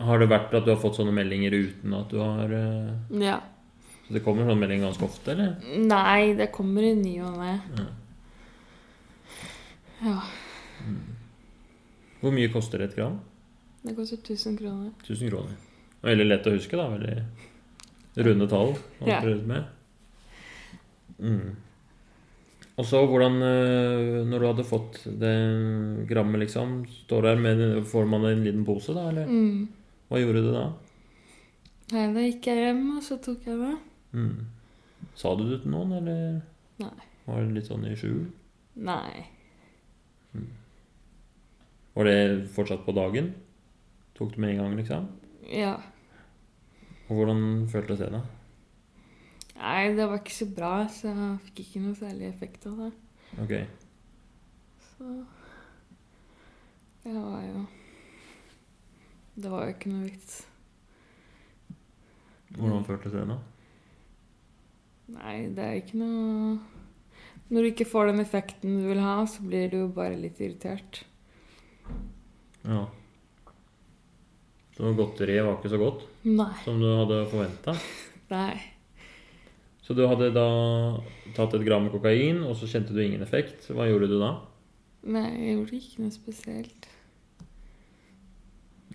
Har det vært at du har fått sånne meldinger uten at du har uh... Ja. Så det kommer sånne meldinger ganske ofte, eller? Nei, det kommer i ny og ne. Ja. Ja. Hvor mye koster et gram? Det koster 1000 kroner. 1000 kroner. Veldig lett å huske, da. Veldig runde tall. Ja. Mm. Og så hvordan eh, Når du hadde fått det grammet, liksom Står der med Får man en liten pose, da, eller? Mm. Hva gjorde du da? Nei, da gikk jeg hjem, og så tok jeg det. Mm. Sa du det til noen, eller Nei. var det litt sånn i skjul? Nei. Var det fortsatt på dagen? Tok du med en gang, liksom? Ja. Og hvordan føltes det, da? Nei, det var ikke så bra, så jeg fikk ikke noe særlig effekt av det. Ok. Så Det var jo Det var jo ikke noe vits. Hvordan føltes det, da? Nei, det er ikke noe Når du ikke får den effekten du vil ha, så blir du jo bare litt irritert. Ja. Så godteriet var ikke så godt Nei. som du hadde forventa? Nei. Så du hadde da tatt et gram kokain, og så kjente du ingen effekt. Hva gjorde du da? Nei, jeg gjorde ikke noe spesielt.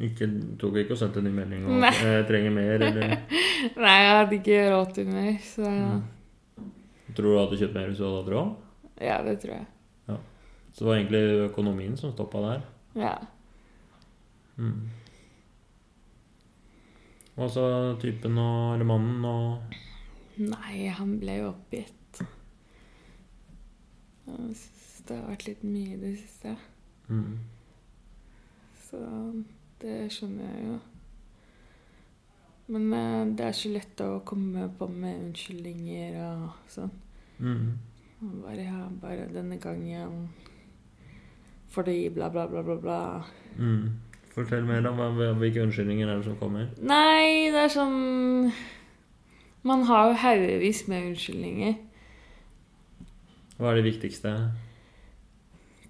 Ikke, tok ikke og sendte en ny melding og Nei. jeg trenger mer, eller Nei, jeg hadde ikke råd til mer, så ja. Tror du du hadde kjøpt mer hvis du hadde hatt råd? ja, det tror jeg. Ja. Så det var egentlig økonomien som stoppa der. Ja. Mm. Hva sa typen og eller mannen og Nei, han ble jo oppgitt. Jeg synes det har vært litt mye i det siste. mm. Så det skjønner jeg jo. Men eh, det er så lett å komme på med unnskyldninger og sånn. Mm. Og Bare, ja, bare denne gangen fordi bla, bla, bla, bla, bla. Mm. Fortell mer, da. Hvilke unnskyldninger er det som kommer? Nei, det er sånn Man har jo haugevis med unnskyldninger. Hva er det viktigste?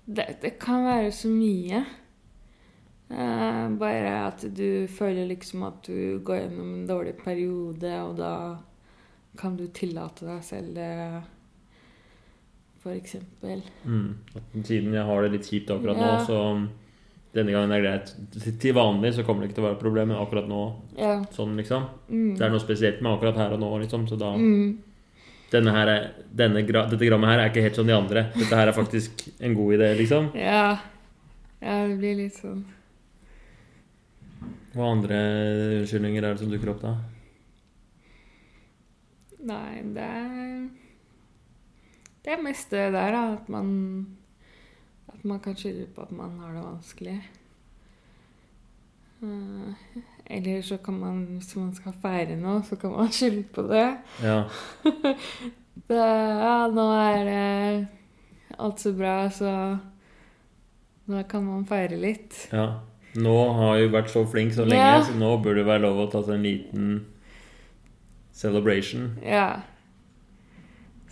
Det, det kan være så mye. Eh, bare at du føler liksom at du går gjennom en dårlig periode, og da kan du tillate deg selv det, eksempel. Mm. Siden jeg har det litt kjipt akkurat Ja. nå, så denne gangen er det greit. Til vanlig så kommer det ikke til å være et problem, men akkurat nå Ja. sånn, liksom. Mm. Det er noe spesielt med akkurat her og nå, liksom. Så da Mm. denne her er, denne, gra- Dette grammet her er ikke helt som de andre. Dette her er faktisk en god idé, liksom. Ja. ja, det blir litt sånn. Hva andre unnskyldninger er det som dukker opp da? Nei, det er Det er mest det der, da. At man At man kan skylde på at man har det vanskelig. Eh, Eller så kan man, hvis man skal feire noe, så kan man skylde på det. Ja. det ja, nå er det alt så bra, så nå kan man feire litt. ja. Nå har jeg vært så flink så lenge, Ja. så nå burde det være lov å ta seg en liten celebration. Ja.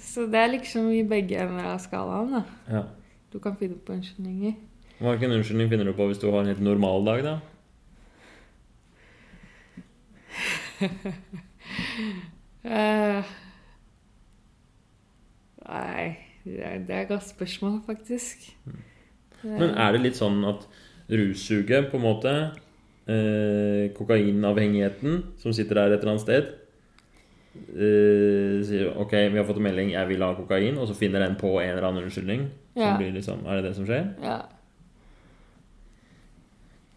Så det er liksom i begge ender av skalaen, da. Ja. Du kan finne på unnskyldninger. Hvilken unnskyldning finner du på hvis du har en helt normal dag, da? uh, nei, det er, det er et godt spørsmål, faktisk. Det- Men er det litt sånn at russuget, på en måte, eh, kokainavhengigheten som sitter der et eller annet sted, eh, sier OK, vi har fått en melding, jeg vil ha kokain, og så finner den på en eller annen unnskyldning? Som Ja. blir liksom, er det det som skjer? Ja.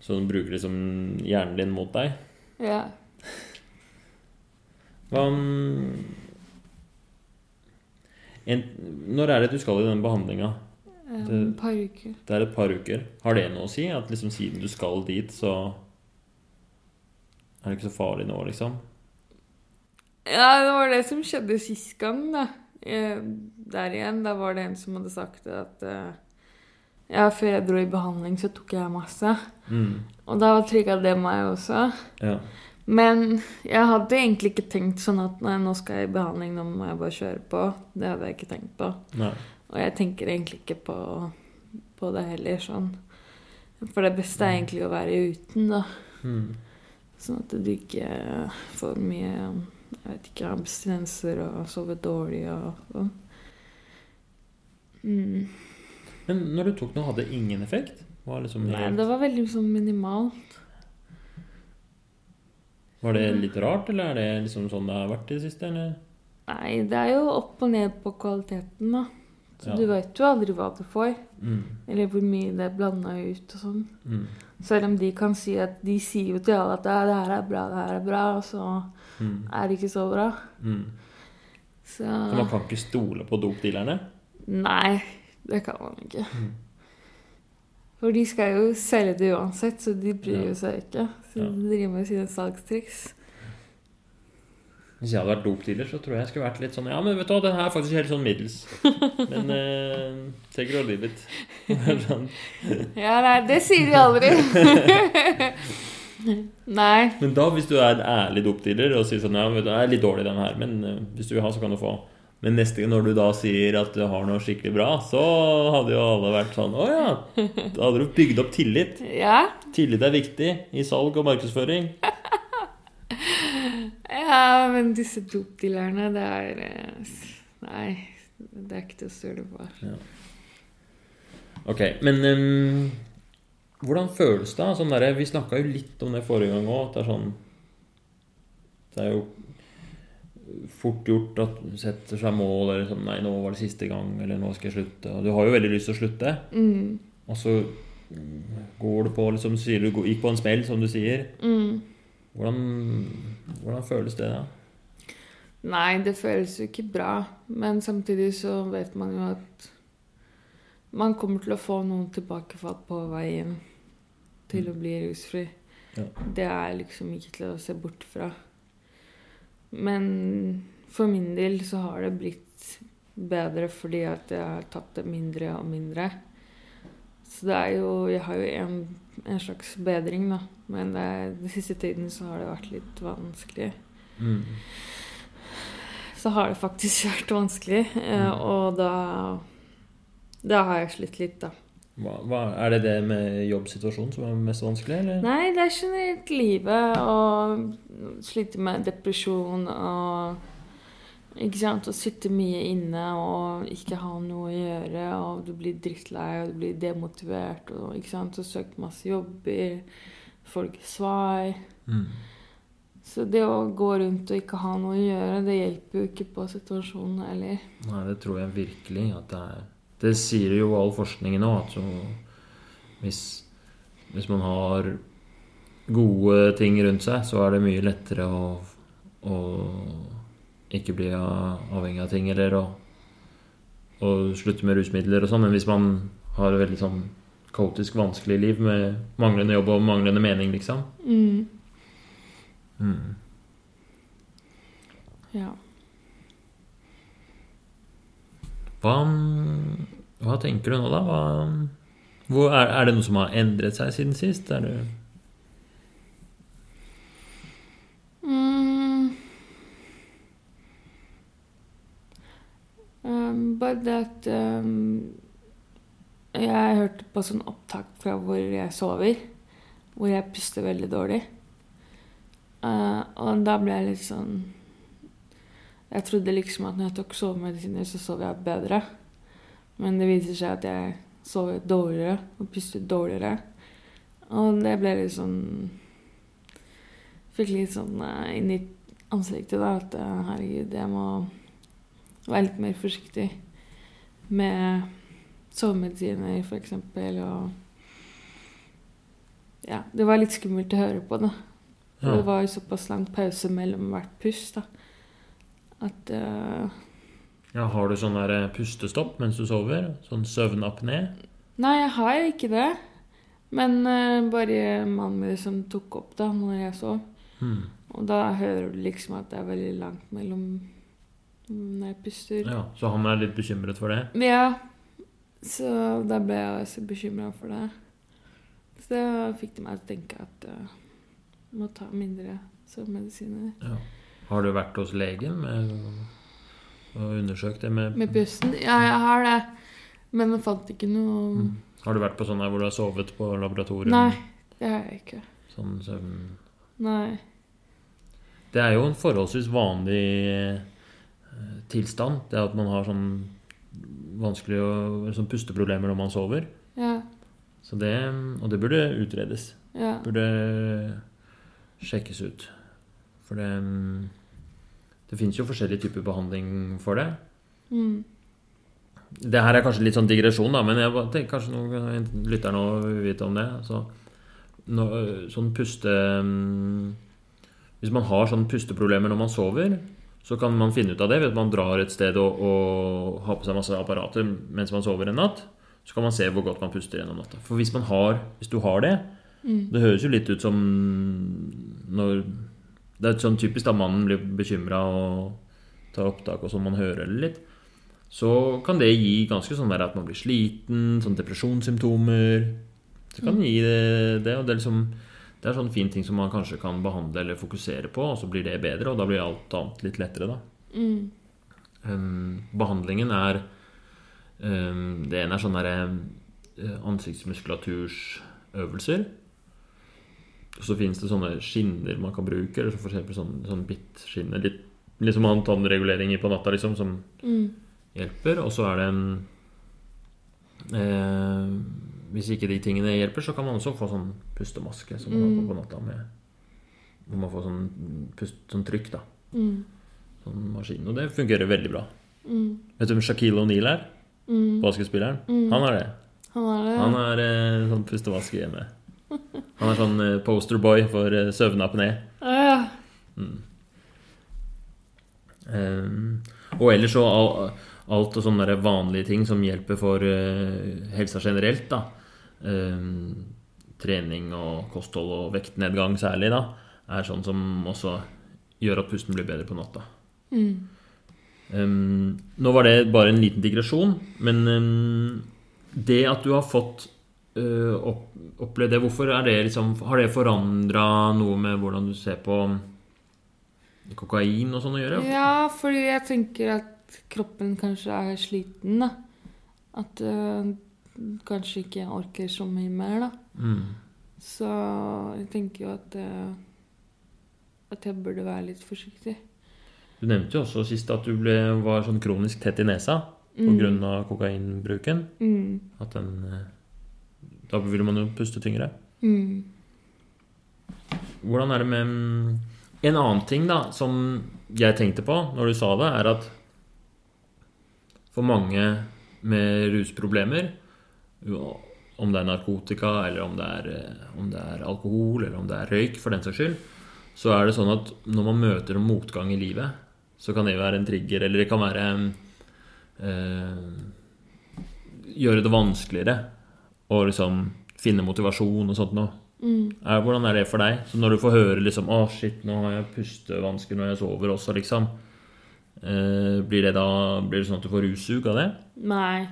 Så den bruker liksom hjernen din mot deg? ja. Hva en, Når er det du skal i den behandlinga? Et Det- par uker. Det er et par uker. Har det noe å si? At liksom siden du skal dit, så er det ikke så farlig nå, liksom? Ja, det var det som skjedde sist gang, da. Eh, Der igjen, da var det en som hadde sagt at eh, Ja, før jeg dro i behandling, så tok jeg masse. Mm. Og da trigga det meg også. Ja. Men jeg hadde egentlig ikke tenkt sånn at nei, nå skal jeg i behandling, nå må jeg bare kjøre på. Det hadde jeg ikke tenkt på. Nei. Og jeg tenker egentlig ikke på, på det heller sånn. For det beste er egentlig å være uten, da. Mm. Sånn at du ikke får mye jeg vet ikke, abstinenser og sovet dårlig og sånn. Mm. Men når du tok noe, hadde det ingen effekt? Var, liksom Nei, det var veldig sånn minimalt. var det litt rart, eller er det liksom sånn det har vært i det siste? Eller? Nei, det er jo opp og ned på kvaliteten, da. Så Ja. du vet jo aldri hva du får. Mm. Eller hvor mye det er blanda ut og sånn. Mm. Selv om de kan si at de sier jo til alle at «Ja, det her er bra, det her er bra, og så Mm. er det ikke så bra. Mm. Så Så man kan ikke stole på dopdealerne? Nei, det kan man ikke. Mm. For de skal jo selge det uansett, så de bryr Ja. seg ikke. Så de driver med sine salgstriks. Hvis jeg hadde vært dopdealer, så tror jeg jeg skulle vært litt sånn Ja, men vet du hva, den her er faktisk helt sånn middels. Men eh, take it or leave it. Ja, nei, det sier de aldri. nei. Men da, hvis du er en ærlig dopdealer og sier sånn Ja, vet du, jeg er litt dårlig den her, men eh, hvis du vil ha, så kan du få. Men neste når du da sier at du har noe skikkelig bra, så hadde jo alle vært sånn Å ja. Da hadde du bygd opp tillit. Ja. Tillit er viktig i salg og markedsføring. ja, men disse dopdealerne, det er eh, Nei, det er ikke til å stole på. Ok, men um, hvordan føles det? Sånn der, vi snakka jo litt om det forrige gang òg. Det er sånn Det er jo fort gjort at du setter seg mål eller sånn Nei, nå var det siste gang, eller nå skal jeg slutte. Og du har jo veldig lyst til å slutte. Mm. Og så går du på liksom, sier du gikk på en smell, som du sier. Mm. Hvordan, hvordan føles det da? Nei, det føles jo ikke bra. Men samtidig så vet man jo at man kommer til å få noen tilbakefall på veien til å bli rusfri. Ja. Det er liksom ikke til å se bort fra. Men for min del så har det blitt bedre fordi at jeg har tatt det mindre og mindre. Så det er jo Jeg har jo en, en slags bedring, da. Men det er, den siste tiden så har det vært litt vanskelig Mm. så har det faktisk vært vanskelig. eh, Mm. Og da Da har jeg slitt litt, da. Hva, hva, er det det med jobbsituasjonen som er mest vanskelig, eller? Nei, det er generelt livet og slite med depresjon og Ikke sant? Å sitte mye inne og ikke ha noe å gjøre, og du blir drittlei og du blir demotivert og ikke sant? Og søkt masse jobber, ikke svar. Mm. Så det å gå rundt og ikke ha noe å gjøre, det hjelper jo ikke på situasjonen heller. Nei, det tror jeg virkelig at det er. Det sier jo all forskningen nå, at så hvis, hvis man har gode ting rundt seg, så er det mye lettere å, å ikke bli avhengig av ting, eller å, å slutte med rusmidler og sånn. Men hvis man har veldig sånn kaotisk vanskelig liv med manglende jobb og manglende mening, liksom Mm. mm. Ja. Hva, hva tenker du nå, da? Hva, hvor, er, er det noe som har endret seg siden sist? Er det Mm. Um, bare det at um, Jeg hørte på sånn opptak fra hvor jeg sover. Hvor jeg puster veldig dårlig. Uh, og da ble jeg litt sånn Jeg trodde liksom at når jeg tok sovemedisiner, så sov jeg bedre. Men det viser seg at jeg sover dårligere og puster dårligere. Og det ble litt sånn Fikk litt sånn uh, inn i ansiktet da at uh, herregud, jeg må være litt mer forsiktig med sovemedisiner, eksempel, og Ja, det var litt skummelt å høre på, da. Ja. det var jo såpass lang pause mellom hvert pust, da. At uh, Ja, har du sånn der pustestopp mens du sover? Sånn søvnapné? Nei, jeg har ikke det. Men uh, bare mannen min som tok opp da når jeg sov. Hmm. Og da hører du liksom at det er veldig langt mellom når jeg puster. Ja, så han er litt bekymret for det? Ja. Så da ble jeg også bekymra for det. Så det fikk det meg til å tenke at uh, jeg må ta mindre sovemedisiner. Ja. Har du vært hos legen med, og undersøkt det med, Med pusten? Ja, jeg har det. Men jeg fant ikke noe Mm. Har du vært på sånn hvor du har sovet på laboratorium? Nei, det har jeg ikke. Sånn søvn Nei. Det er jo en forholdsvis vanlig eh, tilstand. Det at man har sånn vanskelig å, sånn pusteproblemer når man sover. Ja. Så det, og det burde utredes. Ja. Burde sjekkes ut. For det Det fins jo forskjellige typer behandling for det. Mm. Det her er kanskje litt sånn digresjon, da, men jeg tenker kanskje noen lytterne også vil vite om det. Så, nå- sånn puste mm, Hvis man har sånn pusteproblemer når man sover, så kan man finne ut av det ved at man drar et sted og, og har på seg masse apparater mens man sover en natt. Så kan man se hvor godt man puster gjennom natta. For hvis, man har, hvis du har det Mm. Det høres jo litt ut som når Det er sånn typisk da mannen blir bekymra og tar opptak, og sånn man hører det litt så kan det gi ganske sånn der at man blir sliten, sånn depresjonssymptomer. Så kan det gi det, det og det er liksom Det er sånn fin ting som man kanskje kan behandle eller fokusere på, og så blir det bedre, og da blir alt annet litt lettere, da. Mm. Um, behandlingen er um, Det ene er sånne der, uh, ansiktsmuskulatursøvelser. Og så finnes det sånne skinner man kan bruke, eller så for eksempel sånn, sånn bittskinner. Litt, litt som å ha en tannregulering på natta, liksom, som Mm. hjelper. Og så er det en eh, Hvis ikke de tingene hjelper, så kan man også få sånn pustemaske som man har på natta. Med, hvor man får sånn, pust, sånn trykk, da. Mm. Sånn maskin. Og det fungerer veldig bra. Mm. Vet du hvem Shaquille O'Neal er? Mm. Basketspilleren? Mm. Han har det. Han har, det. Han har eh, sånn pustemaske hjemme. Han er sånn eh, posterboy for eh, søvnapné. Ja, ja. Um, og ellers så al- alt og sånne vanlige ting som hjelper for uh, helsa generelt, da. Um, trening og kosthold og vektnedgang særlig, da, er sånn som også gjør at pusten blir bedre på natta. Mm. Um, nå var det bare en liten digresjon, men um, det at du har fått uh, opp, opplevd det, hvorfor er det liksom Har det forandra noe med hvordan du ser på kokain og sånn å gjøre? Ja, fordi jeg tenker at kroppen kanskje er sliten, da. At øh, kanskje ikke orker så mye mer, da. Mm. Så jeg tenker jo at øh, At jeg burde være litt forsiktig. Du nevnte jo også sist at du ble, var sånn kronisk tett i nesa Mm. pga. kokainbruken. Mm. At den eh, Da vil man jo puste tyngre. Mm. Hvordan er det med mm, En annen ting da som jeg tenkte på når du sa det, er at for mange med rusproblemer, om det er narkotika, eller om det er, eh, om det er alkohol, eller om det er røyk, for den saks skyld, så er det sånn at når man møter motgang i livet, så kan det være en trigger, eller det kan være øh, Gjøre det vanskeligere å liksom finne motivasjon og sånt noe. Mm. Er, hvordan er det for deg? Så når du får høre liksom Å, shit, nå har jeg pustevansker når jeg sover også, liksom. Eh, blir det da Blir det sånn at du får russug av det? Nei.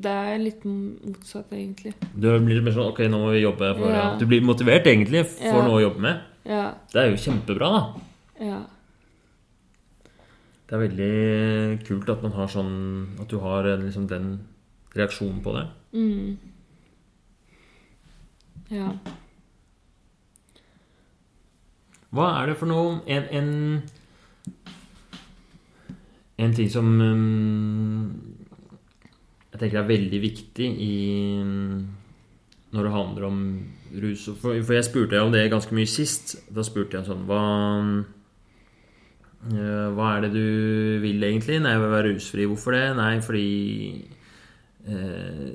Det er litt motsatt, egentlig. Du blir mer sånn Ok, nå må vi jobbe for Ja. Du blir motivert egentlig for Ja. noe å jobbe med. Ja. Det er jo kjempebra, da. Ja. Det er veldig kult at man har sånn At du har liksom den reaksjonen på det. Mm. Ja. Hva er det for noe En, en, en ting som um, jeg tenker det er veldig viktig i når det handler om rus For, for jeg spurte om det ganske mye sist. Da spurte jeg sånn Hva, eh, hva er det du vil egentlig? Nei, jeg vil være rusfri. Hvorfor det? Nei, fordi eh,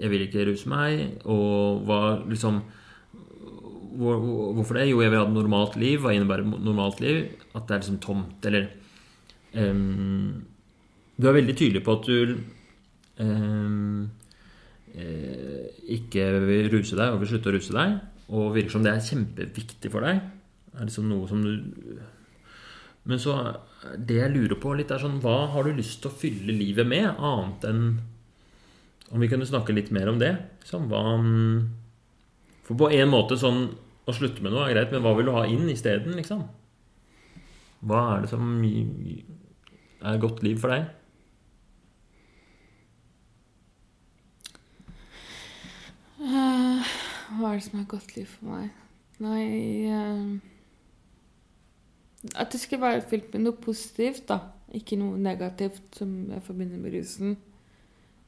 jeg vil ikke ruse meg. Og hva liksom hvor, hvor- hvorfor det? Jo, jeg vil ha et normalt liv. Hva innebærer normalt liv? At det er liksom tomt, eller ehm, Du er veldig tydelig på at du ikke vil ruse deg og vil slutte å ruse deg. Og virker som det er kjempeviktig for deg. Er liksom noe som du Men så det jeg lurer på litt, er sånn Hva har du lyst til å fylle livet med, annet enn Om vi kunne snakke litt mer om det? Liksom, hva For på en måte sånn å slutte med noe er greit, men hva vil du ha inn isteden, liksom? Hva er det som er godt liv for deg? Eh, hva er det som er godt liv for meg? Nei eh, At det skal være fylt med noe positivt, da. Ikke noe negativt som jeg forbinder med rusen.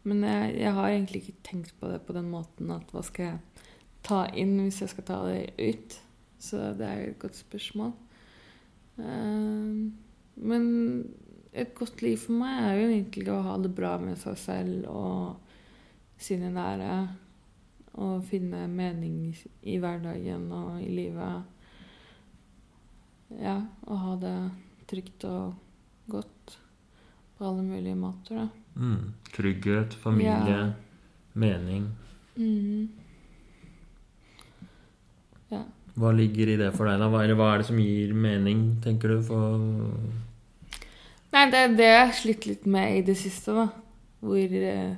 Men jeg, jeg har egentlig ikke tenkt på det på den måten at hva skal jeg ta inn hvis jeg skal ta det ut? Så det er et godt spørsmål. Eh, men et godt liv for meg er jo egentlig å ha det bra med seg selv og sine nære. Og finne mening i hverdagen og i livet. Ja, og ha det trygt og godt på alle mulige måter, da. Mm. Trygghet, familie, Ja. mening. Mm. Ja. Hva ligger i det for deg, da? Hva, eller hva er det som gir mening, tenker du? For Nei, det er det jeg har slitt litt med i det siste, da. Hvor eh,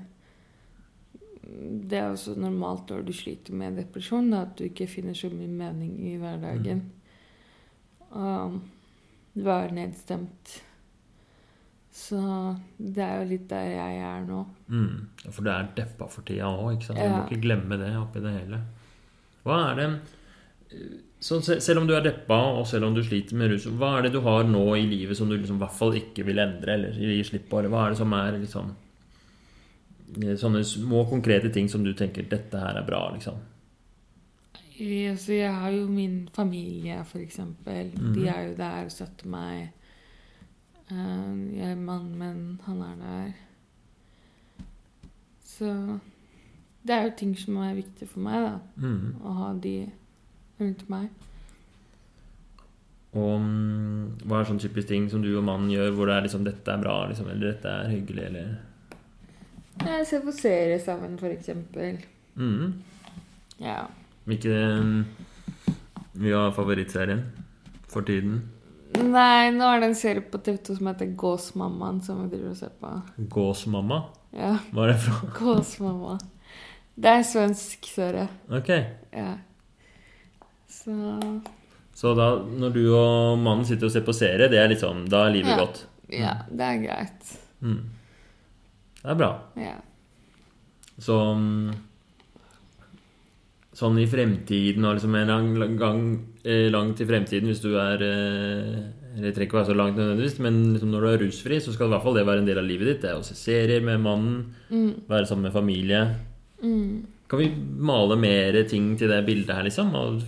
Det er også normalt når du sliter med depresjon, da, at du ikke finner så mye mening i hverdagen. Og du er nedstemt. Så det er jo litt der jeg er nå. Mm. For du er deppa for tida òg, ikke sant? Du må ikke glemme det oppi det hele. Hva er det så Selv om du er deppa, og selv om du sliter med rus, hva er det du har nå i livet som du liksom i hvert fall ikke vil endre, eller gi slipp på? Eller hva er det som er liksom eh, Sånne små, konkrete ting som du tenker 'dette her er bra', liksom? Altså, jeg har jo min familie, eksempel. Mhm. De er jo der og støtter meg. Eh, jeg er mann, men han er der. Så det er jo ting som er viktig for meg, da. Mm. Å ha de rundt meg. Og mm, hva er sånn typisk ting som du og mannen gjør hvor det er liksom 'dette er bra', liksom, eller 'dette er hyggelig', eller Jeg ser på serier sammen, eksempel. mm. Ja. Hvilken vi har av favorittserien for tiden? Nei, nå er det en serie på TV2 som heter Gåsmammaen, som vi driver og ser på. Gåsmamma? Ja, Hva er det fra? Gåsmamma. Det er svensk serie. Ok. Ja. Så Så da, når du og mannen sitter og ser på serie, det er litt sånn, da er livet Ja. godt? Ja, det er greit. Mm. Det er bra. Ja. Så mm, Sånn i fremtiden og liksom en lang, gang eh, langt i fremtiden, hvis du er eh, det trenger ikke være så langt nødvendigvis, men liksom når du er rusfri, så skal i hvert fall det være en del av livet ditt. Det er å se serier med mannen, Mm, være sammen med familie. mm. Kan vi male mer ting til det bildet her, liksom? Og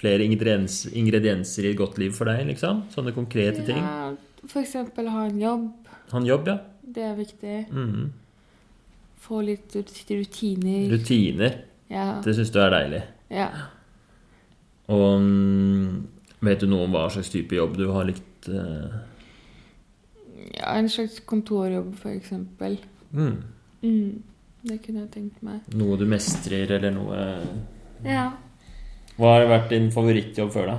flere ingrediens, ingredienser i et godt liv for deg, liksom? Sånne konkrete ting. Ja, for eksempel ha en jobb. Ha en jobb, ja. Det er viktig. Mhm. Få litt rutiner. Rutiner. Ja. Det syns du er deilig. ja. Og mm, vet du noe om hva slags type jobb du har likt? eh? ja, en slags kontorjobb, eksempel. Mm. Mm. Det kunne jeg tenkt meg. Noe du mestrer, eller noe Ja. Hva har vært din favorittjobb før, da?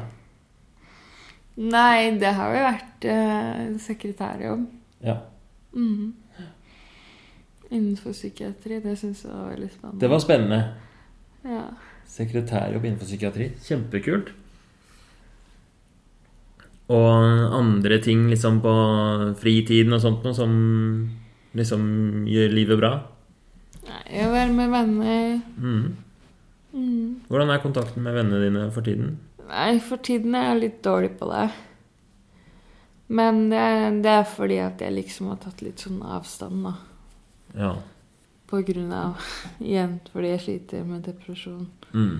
Nei, det har jo vært uh, sekretærjobb. Ja. Mhm. Innenfor psykiatri. Det syns jeg var veldig spennende. Det var spennende. Ja. Sekretærjobb innenfor psykiatri. Kjempekult. Og andre ting liksom på fritiden og sånt noe som liksom gjør livet bra. Nei, å være med venner Mm. mm. Hvordan er kontakten med vennene dine for tiden? Nei, for tiden er jeg litt dårlig på det. Men det er, det er fordi at jeg liksom har tatt litt sånn avstand, da. Ja. På grunn av Igjen fordi jeg sliter med depresjon. Mm.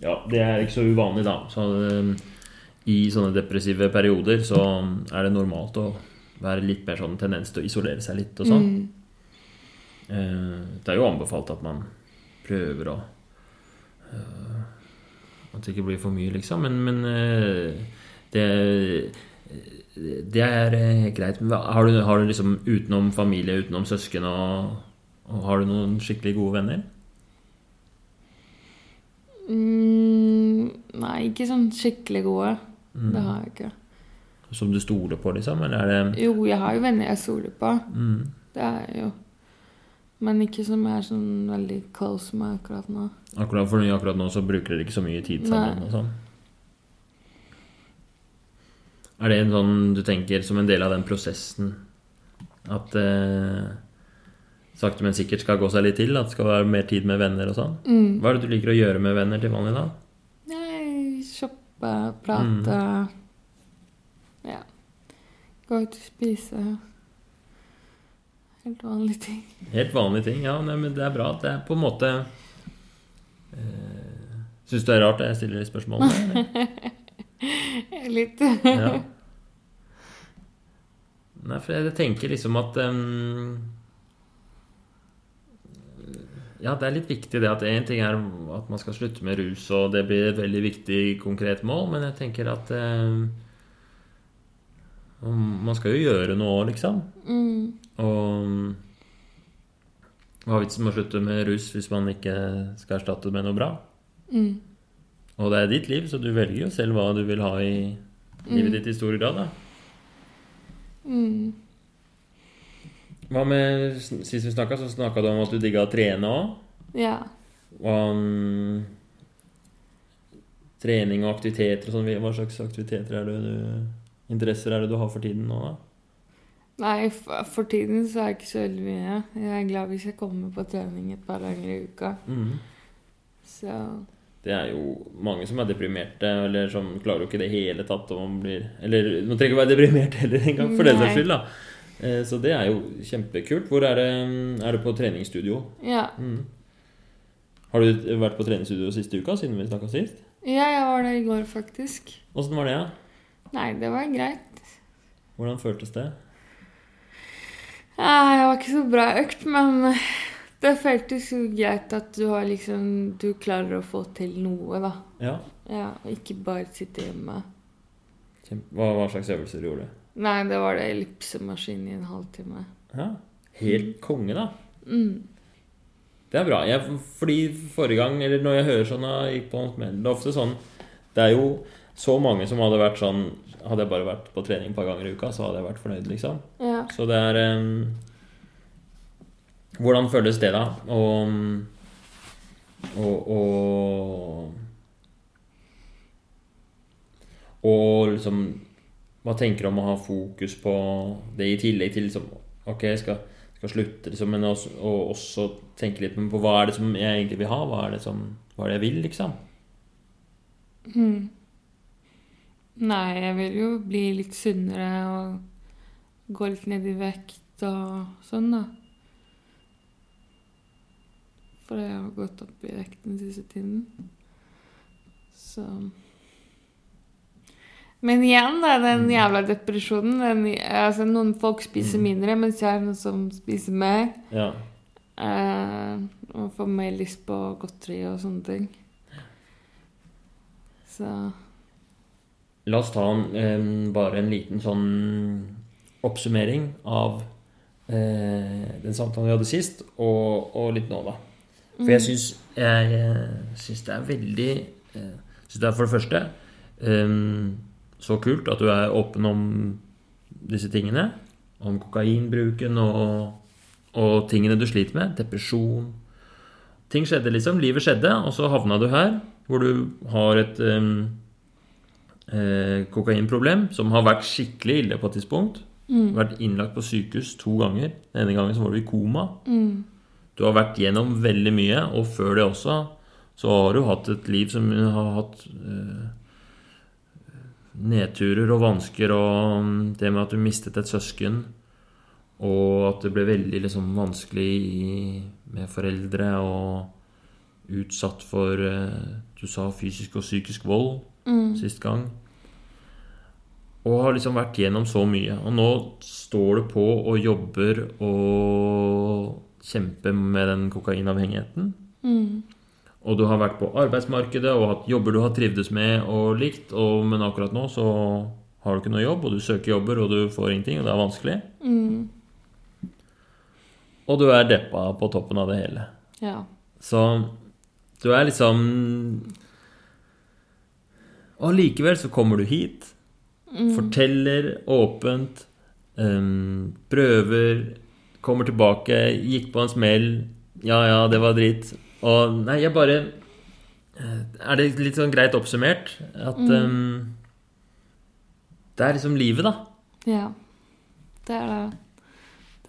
Ja, det er ikke så uvanlig, da. Så, um, I sånne depressive perioder så er det normalt å være litt mer sånn tendens til å isolere seg litt og sånn. Mm. Uh, Det er jo anbefalt at man prøver å uh, At det ikke blir for mye, liksom. Men, men uh, det det er eh, greit. Har du, har du liksom utenom familie, utenom søsken og, og Har du noen skikkelig gode venner? Mm, nei, ikke sånn skikkelig gode. Mm. Det har jeg ikke. Som du stoler på, liksom? Jo, jeg har jo venner jeg stoler på. mm. Det er jeg jo. Men ikke som jeg er sånn veldig close med akkurat nå. Akkurat for akkurat nå så bruker dere ikke så mye tid sammen Nei. og sånn. Er det en sånn du tenker som en del av den prosessen at eh, sakte, men sikkert skal gå seg litt til? At det skal være mer tid med venner og sånn? Mm. Hva er det du liker å gjøre med venner til vanlig da? Nei, shoppe, prate Ja. Gå ut og spise. Helt vanlige ting. Helt vanlige ting. Ja, nei, men det er bra. Det er på en måte eh, Syns du det er rart at jeg stiller de spørsmålene? Litt. Ja. Nei, for jeg tenker liksom at um, Ja, det er litt viktig det at én ting er at man skal slutte med rus, og det blir et veldig viktig konkret mål, men jeg tenker at um, man skal jo gjøre noe liksom. Mm. Og hva er vitsen med å slutte med rus hvis man ikke skal erstatte det med noe bra? Mm. Og det er ditt liv, så du velger jo selv hva du vil ha i livet ditt i stor grad. da. Mm. Hva med Sist vi snakka, så snakka du om at du digga å trene òg. Ja. Hva mm, Trening og aktiviteter og sånn. Hva slags aktiviteter er det du Interesser er det du har for tiden nå, da? Nei, for tiden så er jeg ikke så veldig mye. Jeg er glad hvis jeg kommer på trening et par ganger i uka. Mm. Så Det er jo mange som er deprimerte, eller som klarer jo ikke det hele tatt. Og man blir Eller man trenger ikke være deprimert heller engang, for den Nei. saks skyld, da. Eh, Så det er jo kjempekult. Hvor er det Er du på treningsstudio? ja. Mm. Har du vært på treningsstudio siste uka, siden vi snakka sist? Ja, jeg var der i går, faktisk. Åssen var det? Ja? Nei, det var greit. Hvordan føltes det? Ja, jeg var ikke så bra økt, men det føltes jo greit at du har liksom Du klarer å få til noe, da. Ja. Ja, og ikke bare sitte hjemme. Hva, hva slags øvelser gjorde du? Nei, det var det ellipsemaskin i en halvtime. Ja. Helt konge, da. Mm. Det er bra. Jeg, fordi forrige gang, eller når jeg hører sånn jeg gikk på Det er ofte sånn Det er jo så mange som hadde vært sånn Hadde jeg bare vært på trening et par ganger i uka, så hadde jeg vært fornøyd, liksom. Ja. Så det er em, Hvordan føles det, da? Og, og, og Og liksom Hva tenker du om å ha fokus på det i tillegg til liksom Ok, jeg skal, skal slutte, liksom, men også, og også tenke litt på hva er det som jeg egentlig vil ha? Hva er det, som, hva er det jeg vil, liksom? Mm. Nei, jeg vil jo bli litt sunnere og gå litt ned i vekt og sånn, da. For jeg har gått opp i vekt den siste tiden. Så Men igjen, da, den jævla depresjonen. Den, altså, noen folk spiser mindre, mens jeg er noen som spiser mer. Ja. Uh, og får mer lyst på godteri og sånne ting. Så La oss ta em, bare en liten sånn oppsummering av uh, den samtalen vi hadde sist, og, og litt nå, da. For jeg syns jeg, jeg syns det er veldig eh, Syns det er for det første um, så kult at du er åpen om disse tingene. Om kokainbruken og, og tingene du sliter med. Depresjon. Ting skjedde, liksom. Livet skjedde, og så havna du her, hvor du har et um, eh, kokainproblem som har vært skikkelig ille på et tidspunkt. Vært innlagt på sykehus to ganger. Den ene gangen så var du i koma. mm, Du har vært gjennom veldig mye, og før det også så har du hatt et liv som har hatt eh, nedturer og vansker, og mm, det med at du mistet et søsken, og at det ble veldig liksom, vanskelig i, med foreldre, og utsatt for eh, Du sa fysisk og psykisk vold mm, sist gang. Og har liksom vært gjennom så mye. Og nå står du på og jobber og kjemper med den kokainavhengigheten. mm, Og du har vært på arbeidsmarkedet og hatt jobber du har trivdes med og likt, og, men akkurat nå så har du ikke noe jobb, og du søker jobber, og du får ingenting, og det er vanskelig. mm, Og du er deppa på toppen av det hele. ja. Så du er liksom Og likevel så kommer du hit. Mm, Forteller åpent. um, prøver. Kommer tilbake. Gikk på en smell. Ja, ja, det var dritt. Og nei, jeg bare eh, Er det litt sånn greit oppsummert? At em, Det er liksom livet, da. Ja. Det er det.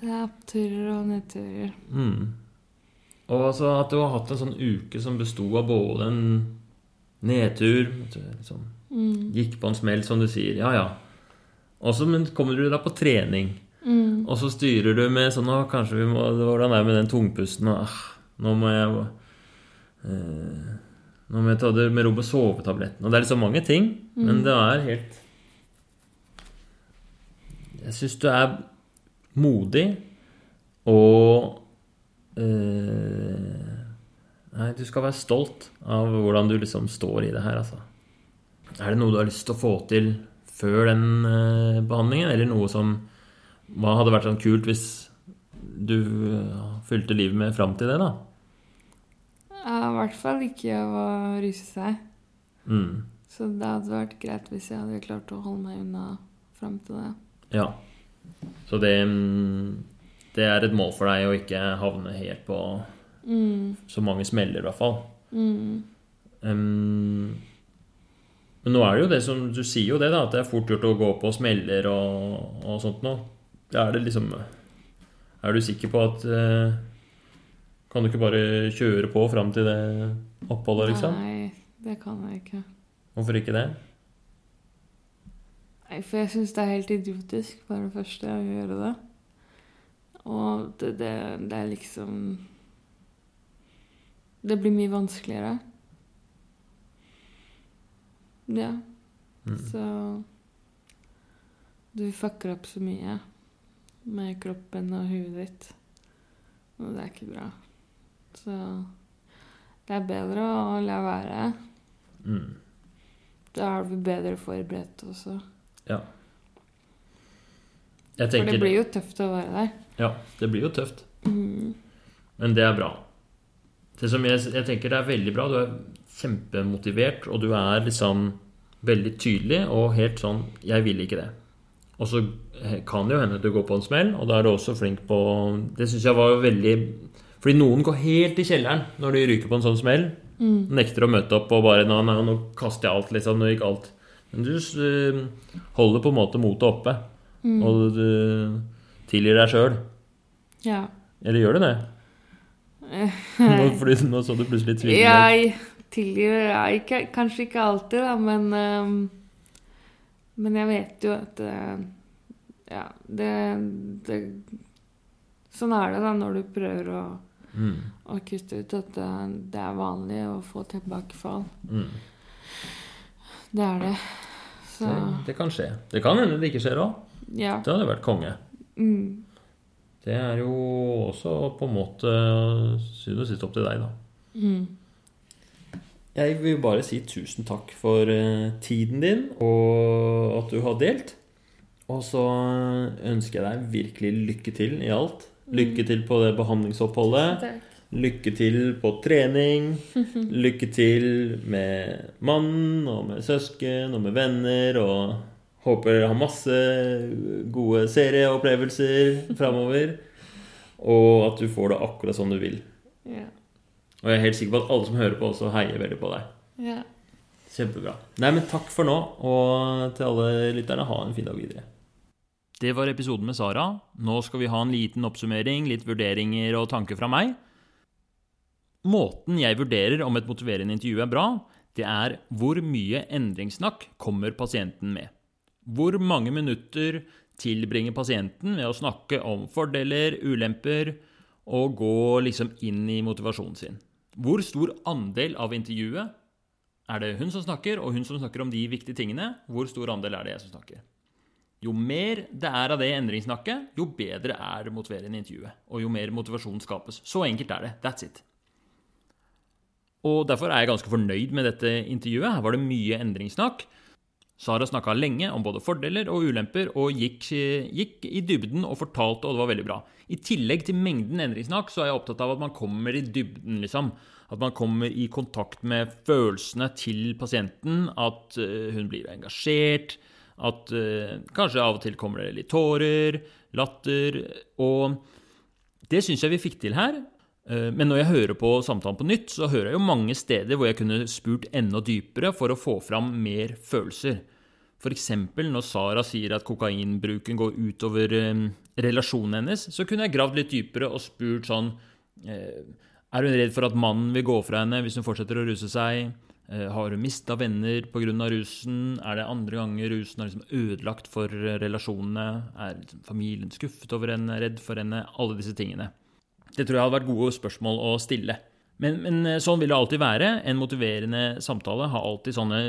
Det er oppturer og nedturer. Mm. Og altså at du har hatt en sånn uke som besto av både en nedtur liksom Mm. Gikk på en smell, som du sier. Ja, ja. Og så kommer du da på trening, Mm. Og så styrer du med sånn Å, kanskje vi må Hvordan er det med den tungpusten? Ah, nå må jeg eh, Nå må jeg ta det med ro på sovetabletten. Og det er liksom mange ting, men det er helt Jeg syns du er modig og eh, Nei, du skal være stolt av hvordan du liksom står i det her, altså. Er det noe du har lyst til å få til før den eh, behandlingen, eller noe som Hva hadde vært sånn kult hvis du eh, fylte livet med fram til det, da? Ja, I hvert fall ikke å ruse seg. Mm. Så det hadde vært greit hvis jeg hadde klart å holde meg unna fram til det. Ja. Så det mm, Det er et mål for deg å ikke havne helt på Mm. så mange smeller, i hvert fall. Mm. Um, men nå er det jo det som Du sier jo det, da, at det er fort gjort å gå på smeller og, og sånt Er det liksom Er du sikker på at eh, Kan du ikke bare kjøre på fram til det oppholdet, liksom? Nei, det kan jeg ikke. Hvorfor ikke det? Nei, For jeg syns det er helt idiotisk, for det første, å gjøre det. Og det, det, det er liksom Det blir mye vanskeligere. Ja. Mm. Så Du fucker opp så mye med kroppen og huet ditt. Og det er ikke bra. Så det er bedre å la være. Mm. Da er du bedre forberedt også. Ja. Jeg For det blir jo tøft å være der. Ja, det blir jo tøft. Mm. Men det er bra. Det som jeg, jeg tenker det er veldig bra. Du er kjempemotivert, og du er liksom veldig tydelig og helt sånn 'Jeg vil ikke det'. Og så kan det jo hende at du går på en smell, og da er du også flink på Det syns jeg var veldig Fordi noen går helt i kjelleren når de ryker på en sånn smell. Mm. Nekter å møte opp og bare 'Nå, nå, kaster jeg alt', liksom. Nå gikk alt. Men du eh, holder på en måte motet oppe, Mm. og du tilgir deg sjøl. Ja. Eller gjør du det? Nå, fordi nå så du plutselig tvilende ut. Jeg tilgir jeg, Kanskje ikke alltid, da, men ehm, Men jeg vet jo at eh, Ja, det, det Sånn er det da når du prøver å, Mm, å kutte ut at det, det er vanlig å få tilbakefall. mm. Det er det. Så Det, det kan skje. Det kan hende det ikke skjer òg. ja. Det hadde vært konge. Mm. Det er jo også på en måte syvende og sist opp til deg, da. Mm. Jeg vil bare si tusen takk for eh, tiden din, og at du har delt. Og så ønsker jeg deg virkelig lykke til i alt. Lykke til på det behandlingsoppholdet. Takk. Lykke til på trening. Lykke til med mann og med søsken og med venner. Og håper dere har masse gode serieopplevelser framover. Og at du får det akkurat som du vil. Ja. Og jeg er helt sikker på at alle som hører på, også heier veldig på deg. ja. Kjempebra. Nei, men takk for nå, og til alle lytterne, ha en fin dag videre. Det var episoden med Sara. Nå skal vi ha en liten oppsummering, litt vurderinger og tanker fra meg. Måten jeg vurderer om et motiverende intervju er bra, det er hvor mye endringssnakk kommer pasienten med. Hvor mange minutter tilbringer pasienten med å snakke om fordeler, ulemper, og gå liksom inn i motivasjonen sin. Hvor stor andel av intervjuet er det hun som snakker, og hun som snakker om de viktige tingene? Hvor stor andel er det jeg som snakker? Jo mer det er av det endringssnakket, jo bedre er det motiverende intervjuet. Og jo mer motivasjon skapes. Så enkelt er det. That's it. Og derfor er jeg ganske fornøyd med dette intervjuet. Her var det mye endringssnakk. Sara snakka lenge om både fordeler og ulemper, og gikk, gikk, i dybden og fortalte, og det var veldig bra. I tillegg til mengden endringssnakk, så er jeg opptatt av at man kommer i dybden, liksom. At man kommer i kontakt med følelsene til pasienten, at uh, hun blir engasjert, at uh, kanskje av og til kommer det litt tårer, latter, og det syns jeg vi fikk til her. Men når jeg hører på samtalen på nytt, så hører jeg jo mange steder hvor jeg kunne spurt enda dypere for å få fram mer følelser. F.eks. når Sara sier at kokainbruken går utover eh, relasjonen hennes, så kunne jeg gravd litt dypere og spurt sånn eh, Er hun redd for at mannen vil gå fra henne hvis hun fortsetter å ruse seg? Eh, har hun mista venner pga. rusen? Er det andre ganger rusen har liksom ødelagt for relasjonene? Er liksom familien skuffet over henne, redd for henne? Alle disse tingene. Det tror jeg hadde vært gode spørsmål å stille. Men, men sånn vil det alltid være. En motiverende samtale har alltid sånne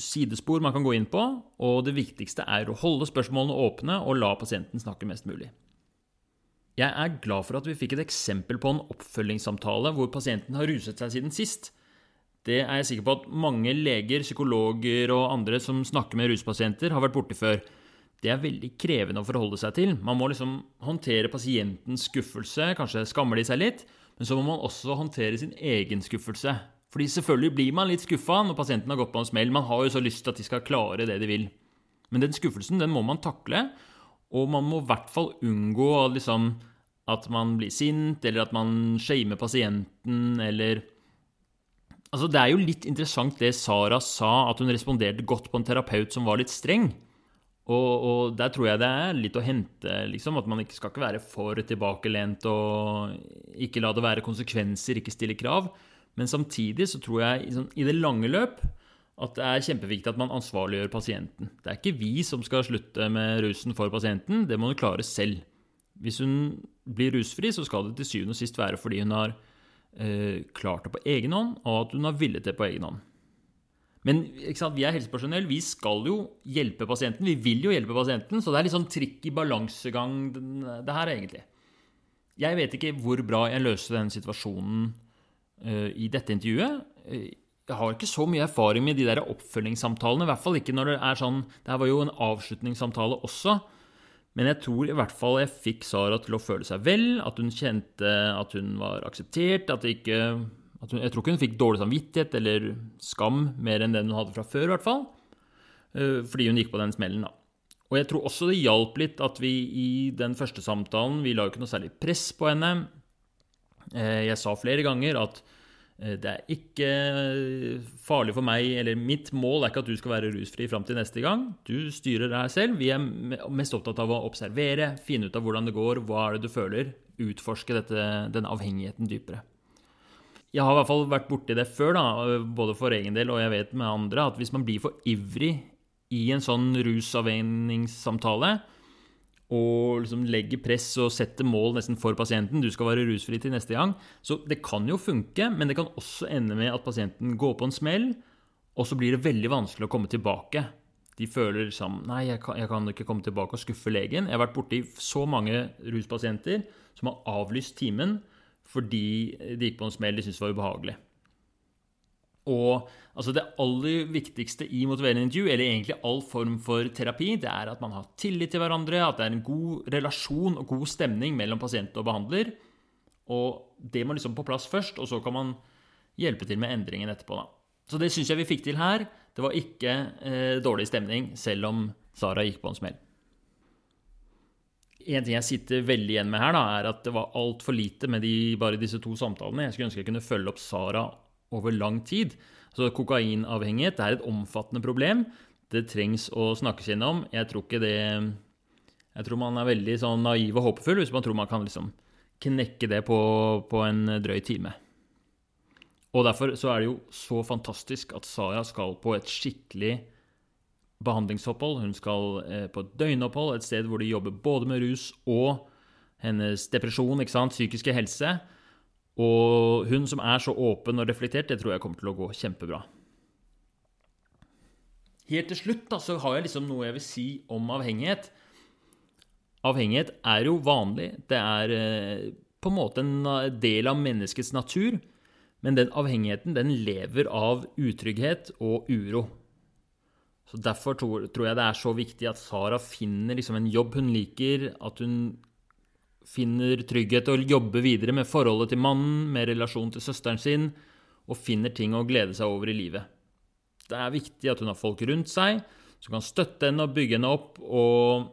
sidespor man kan gå inn på, og det viktigste er å holde spørsmålene åpne og la pasienten snakke mest mulig. Jeg er glad for at vi fikk et eksempel på en oppfølgingssamtale hvor pasienten har ruset seg siden sist. Det er jeg sikker på at mange leger, psykologer og andre som snakker med ruspasienter, har vært borti før. Det er veldig krevende å forholde seg til. Man må liksom håndtere pasientens skuffelse, kanskje skammer de seg litt, men så må man også håndtere sin egen skuffelse. Fordi selvfølgelig blir man litt skuffa når pasienten har gått på en smell. Man har jo så lyst til at de skal klare det de vil. Men den skuffelsen den må man takle, og man må i hvert fall unngå liksom, at man blir sint, eller at man shamer pasienten, eller Altså, Det er jo litt interessant det Sara sa, at hun responderte godt på en terapeut som var litt streng. Og, og, der tror jeg det er litt å hente, liksom. At man ikke skal ikke være for tilbakelent og ikke la det være konsekvenser, ikke stille krav. Men samtidig så tror jeg sånn, i det lange løp at det er kjempeviktig at man ansvarliggjør pasienten. Det er ikke vi som skal slutte med rusen for pasienten, det må hun klare selv. Hvis hun blir rusfri, så skal det til syvende og sist være fordi hun har eh, klart det på egen hånd, og at hun har villet det på egen hånd. Men vi er helsepersonell, vi skal jo hjelpe pasienten. Vi vil jo hjelpe pasienten, så det er litt sånn trikk i balansegang, det her, egentlig. Jeg vet ikke hvor bra jeg løser den situasjonen i dette intervjuet. Eh, jeg har ikke så mye erfaring med de der oppfølgingssamtalene. I hvert fall ikke når det er sånn Det her var jo en avslutningssamtale også. Men jeg tror i hvert fall jeg fikk Sara til å føle seg vel, at hun kjente at hun var akseptert. at ikke... At hun, jeg tror ikke hun fikk dårlig samvittighet eller skam mer enn den hun hadde fra før, i hvert fall. Eh, fordi hun gikk på den smellen, da. Og jeg tror også det hjalp litt at vi i den første samtalen Vi la jo ikke noe særlig press på henne. Eh, jeg sa flere ganger at eh, det er ikke farlig for meg, eller mitt mål er ikke at du skal være rusfri fram til neste gang. Du styrer deg selv. Vi er mest opptatt av å observere, finne ut av hvordan det går, hva er det du føler, utforske dette, denne avhengigheten dypere. Jeg har i hvert fall vært borti det før, da, både for egen del og jeg vet med andre, at hvis man blir for ivrig i en sånn rusavvenningssamtale, og liksom legger press og setter mål nesten for pasienten. Du skal være rusfri til neste gang. Så det kan jo funke, men det kan også ende med at pasienten går på en smell, og så blir det veldig vanskelig å komme tilbake. De føler liksom Nei, jeg kan, jeg kan ikke komme tilbake og skuffe legen. Jeg har vært borti så mange ruspasienter som har avlyst timen fordi de gikk på en smell de syntes var ubehagelig. Og altså det aller viktigste i motiverende intervju, eller egentlig all form for terapi, det er at man har tillit til hverandre, at det er en god relasjon og god stemning mellom pasient og behandler. Og det må liksom på plass først, og så kan man hjelpe til med endringen etterpå. da. Så det syns jeg vi fikk til her. Det var ikke eh, dårlig stemning, selv om Sara gikk på en smell. En ting jeg sitter veldig igjen med her, da, er at det var altfor lite med de, bare disse to samtalene. Jeg skulle ønske jeg kunne følge opp Sara over lang tid. Så kokainavhengighet er et omfattende problem. Det trengs å snakkes gjennom. Jeg tror ikke det Jeg tror man er veldig sånn naiv og håpefull hvis man tror man kan liksom knekke det på, på en drøy time. Og derfor så er det jo så fantastisk at Sara skal på et skikkelig behandlingsopphold. Hun skal eh, på et døgnopphold, et sted hvor de jobber både med rus og hennes depresjon, ikke sant, psykiske helse. Og hun som er så åpen og reflektert, det tror jeg kommer til å gå kjempebra. Helt til slutt da, så har jeg liksom noe jeg vil si om avhengighet. Avhengighet er jo vanlig. Det er eh, på en måte en eh, del av menneskets natur. Men den avhengigheten den lever av utrygghet og uro. Så Derfor tror, jeg det er så viktig at Sara finner liksom en jobb hun liker, at hun finner trygghet og jobber videre med forholdet til mannen, med relasjonen til søsteren sin, og finner ting å glede seg over i livet. Det er viktig at hun har folk rundt seg som kan støtte henne og bygge henne opp og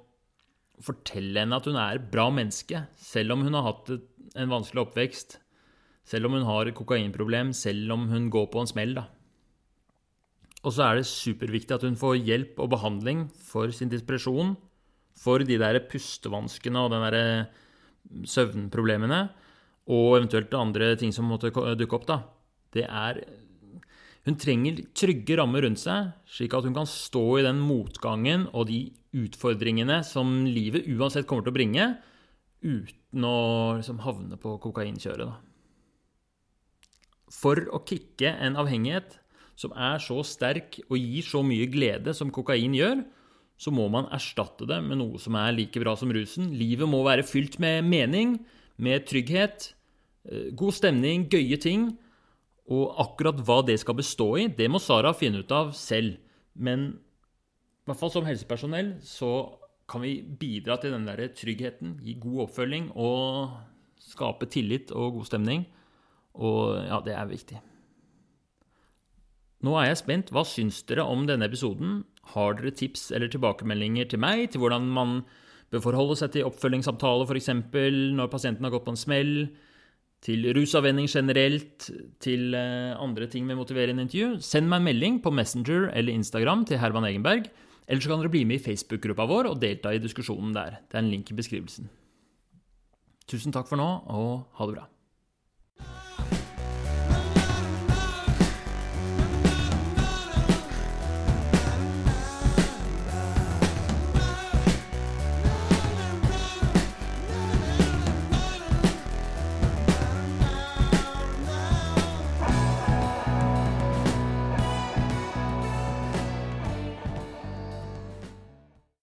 fortelle henne at hun er et bra menneske, selv om hun har hatt en vanskelig oppvekst, selv om hun har et kokainproblem, selv om hun går på en smell. da. Og så er det superviktig at hun får hjelp og behandling for sin depresjon, for de der pustevanskene og den der søvnproblemene, og eventuelt andre ting som måtte dukke opp. da. Det er Hun trenger trygge rammer rundt seg, slik at hun kan stå i den motgangen og de utfordringene som livet uansett kommer til å bringe, uten å liksom havne på kokainkjøret. da. For å kicke en avhengighet som er så sterk og gir så mye glede som kokain gjør, så må man erstatte det med noe som er like bra som rusen. Livet må være fylt med mening, med trygghet, eh, god stemning, gøye ting. Og akkurat hva det skal bestå i, det må Sara finne ut av selv. Men i hvert fall som helsepersonell så kan vi bidra til den der tryggheten, gi god oppfølging og skape tillit og god stemning. Og ja, det er viktig. Nå er jeg spent. Hva syns dere om denne episoden? Har dere tips eller tilbakemeldinger til meg til hvordan man bør forholde seg til oppfølgingssamtale, f.eks. når pasienten har gått på en smell? Til rusavvenning generelt, til eh, andre ting med motiverende intervju? Send meg en melding på Messenger eller Instagram til Herman Egenberg. Eller så kan dere bli med i Facebook-gruppa vår og delta i diskusjonen der. Det er en link i beskrivelsen. Tusen takk for nå, og ha det bra.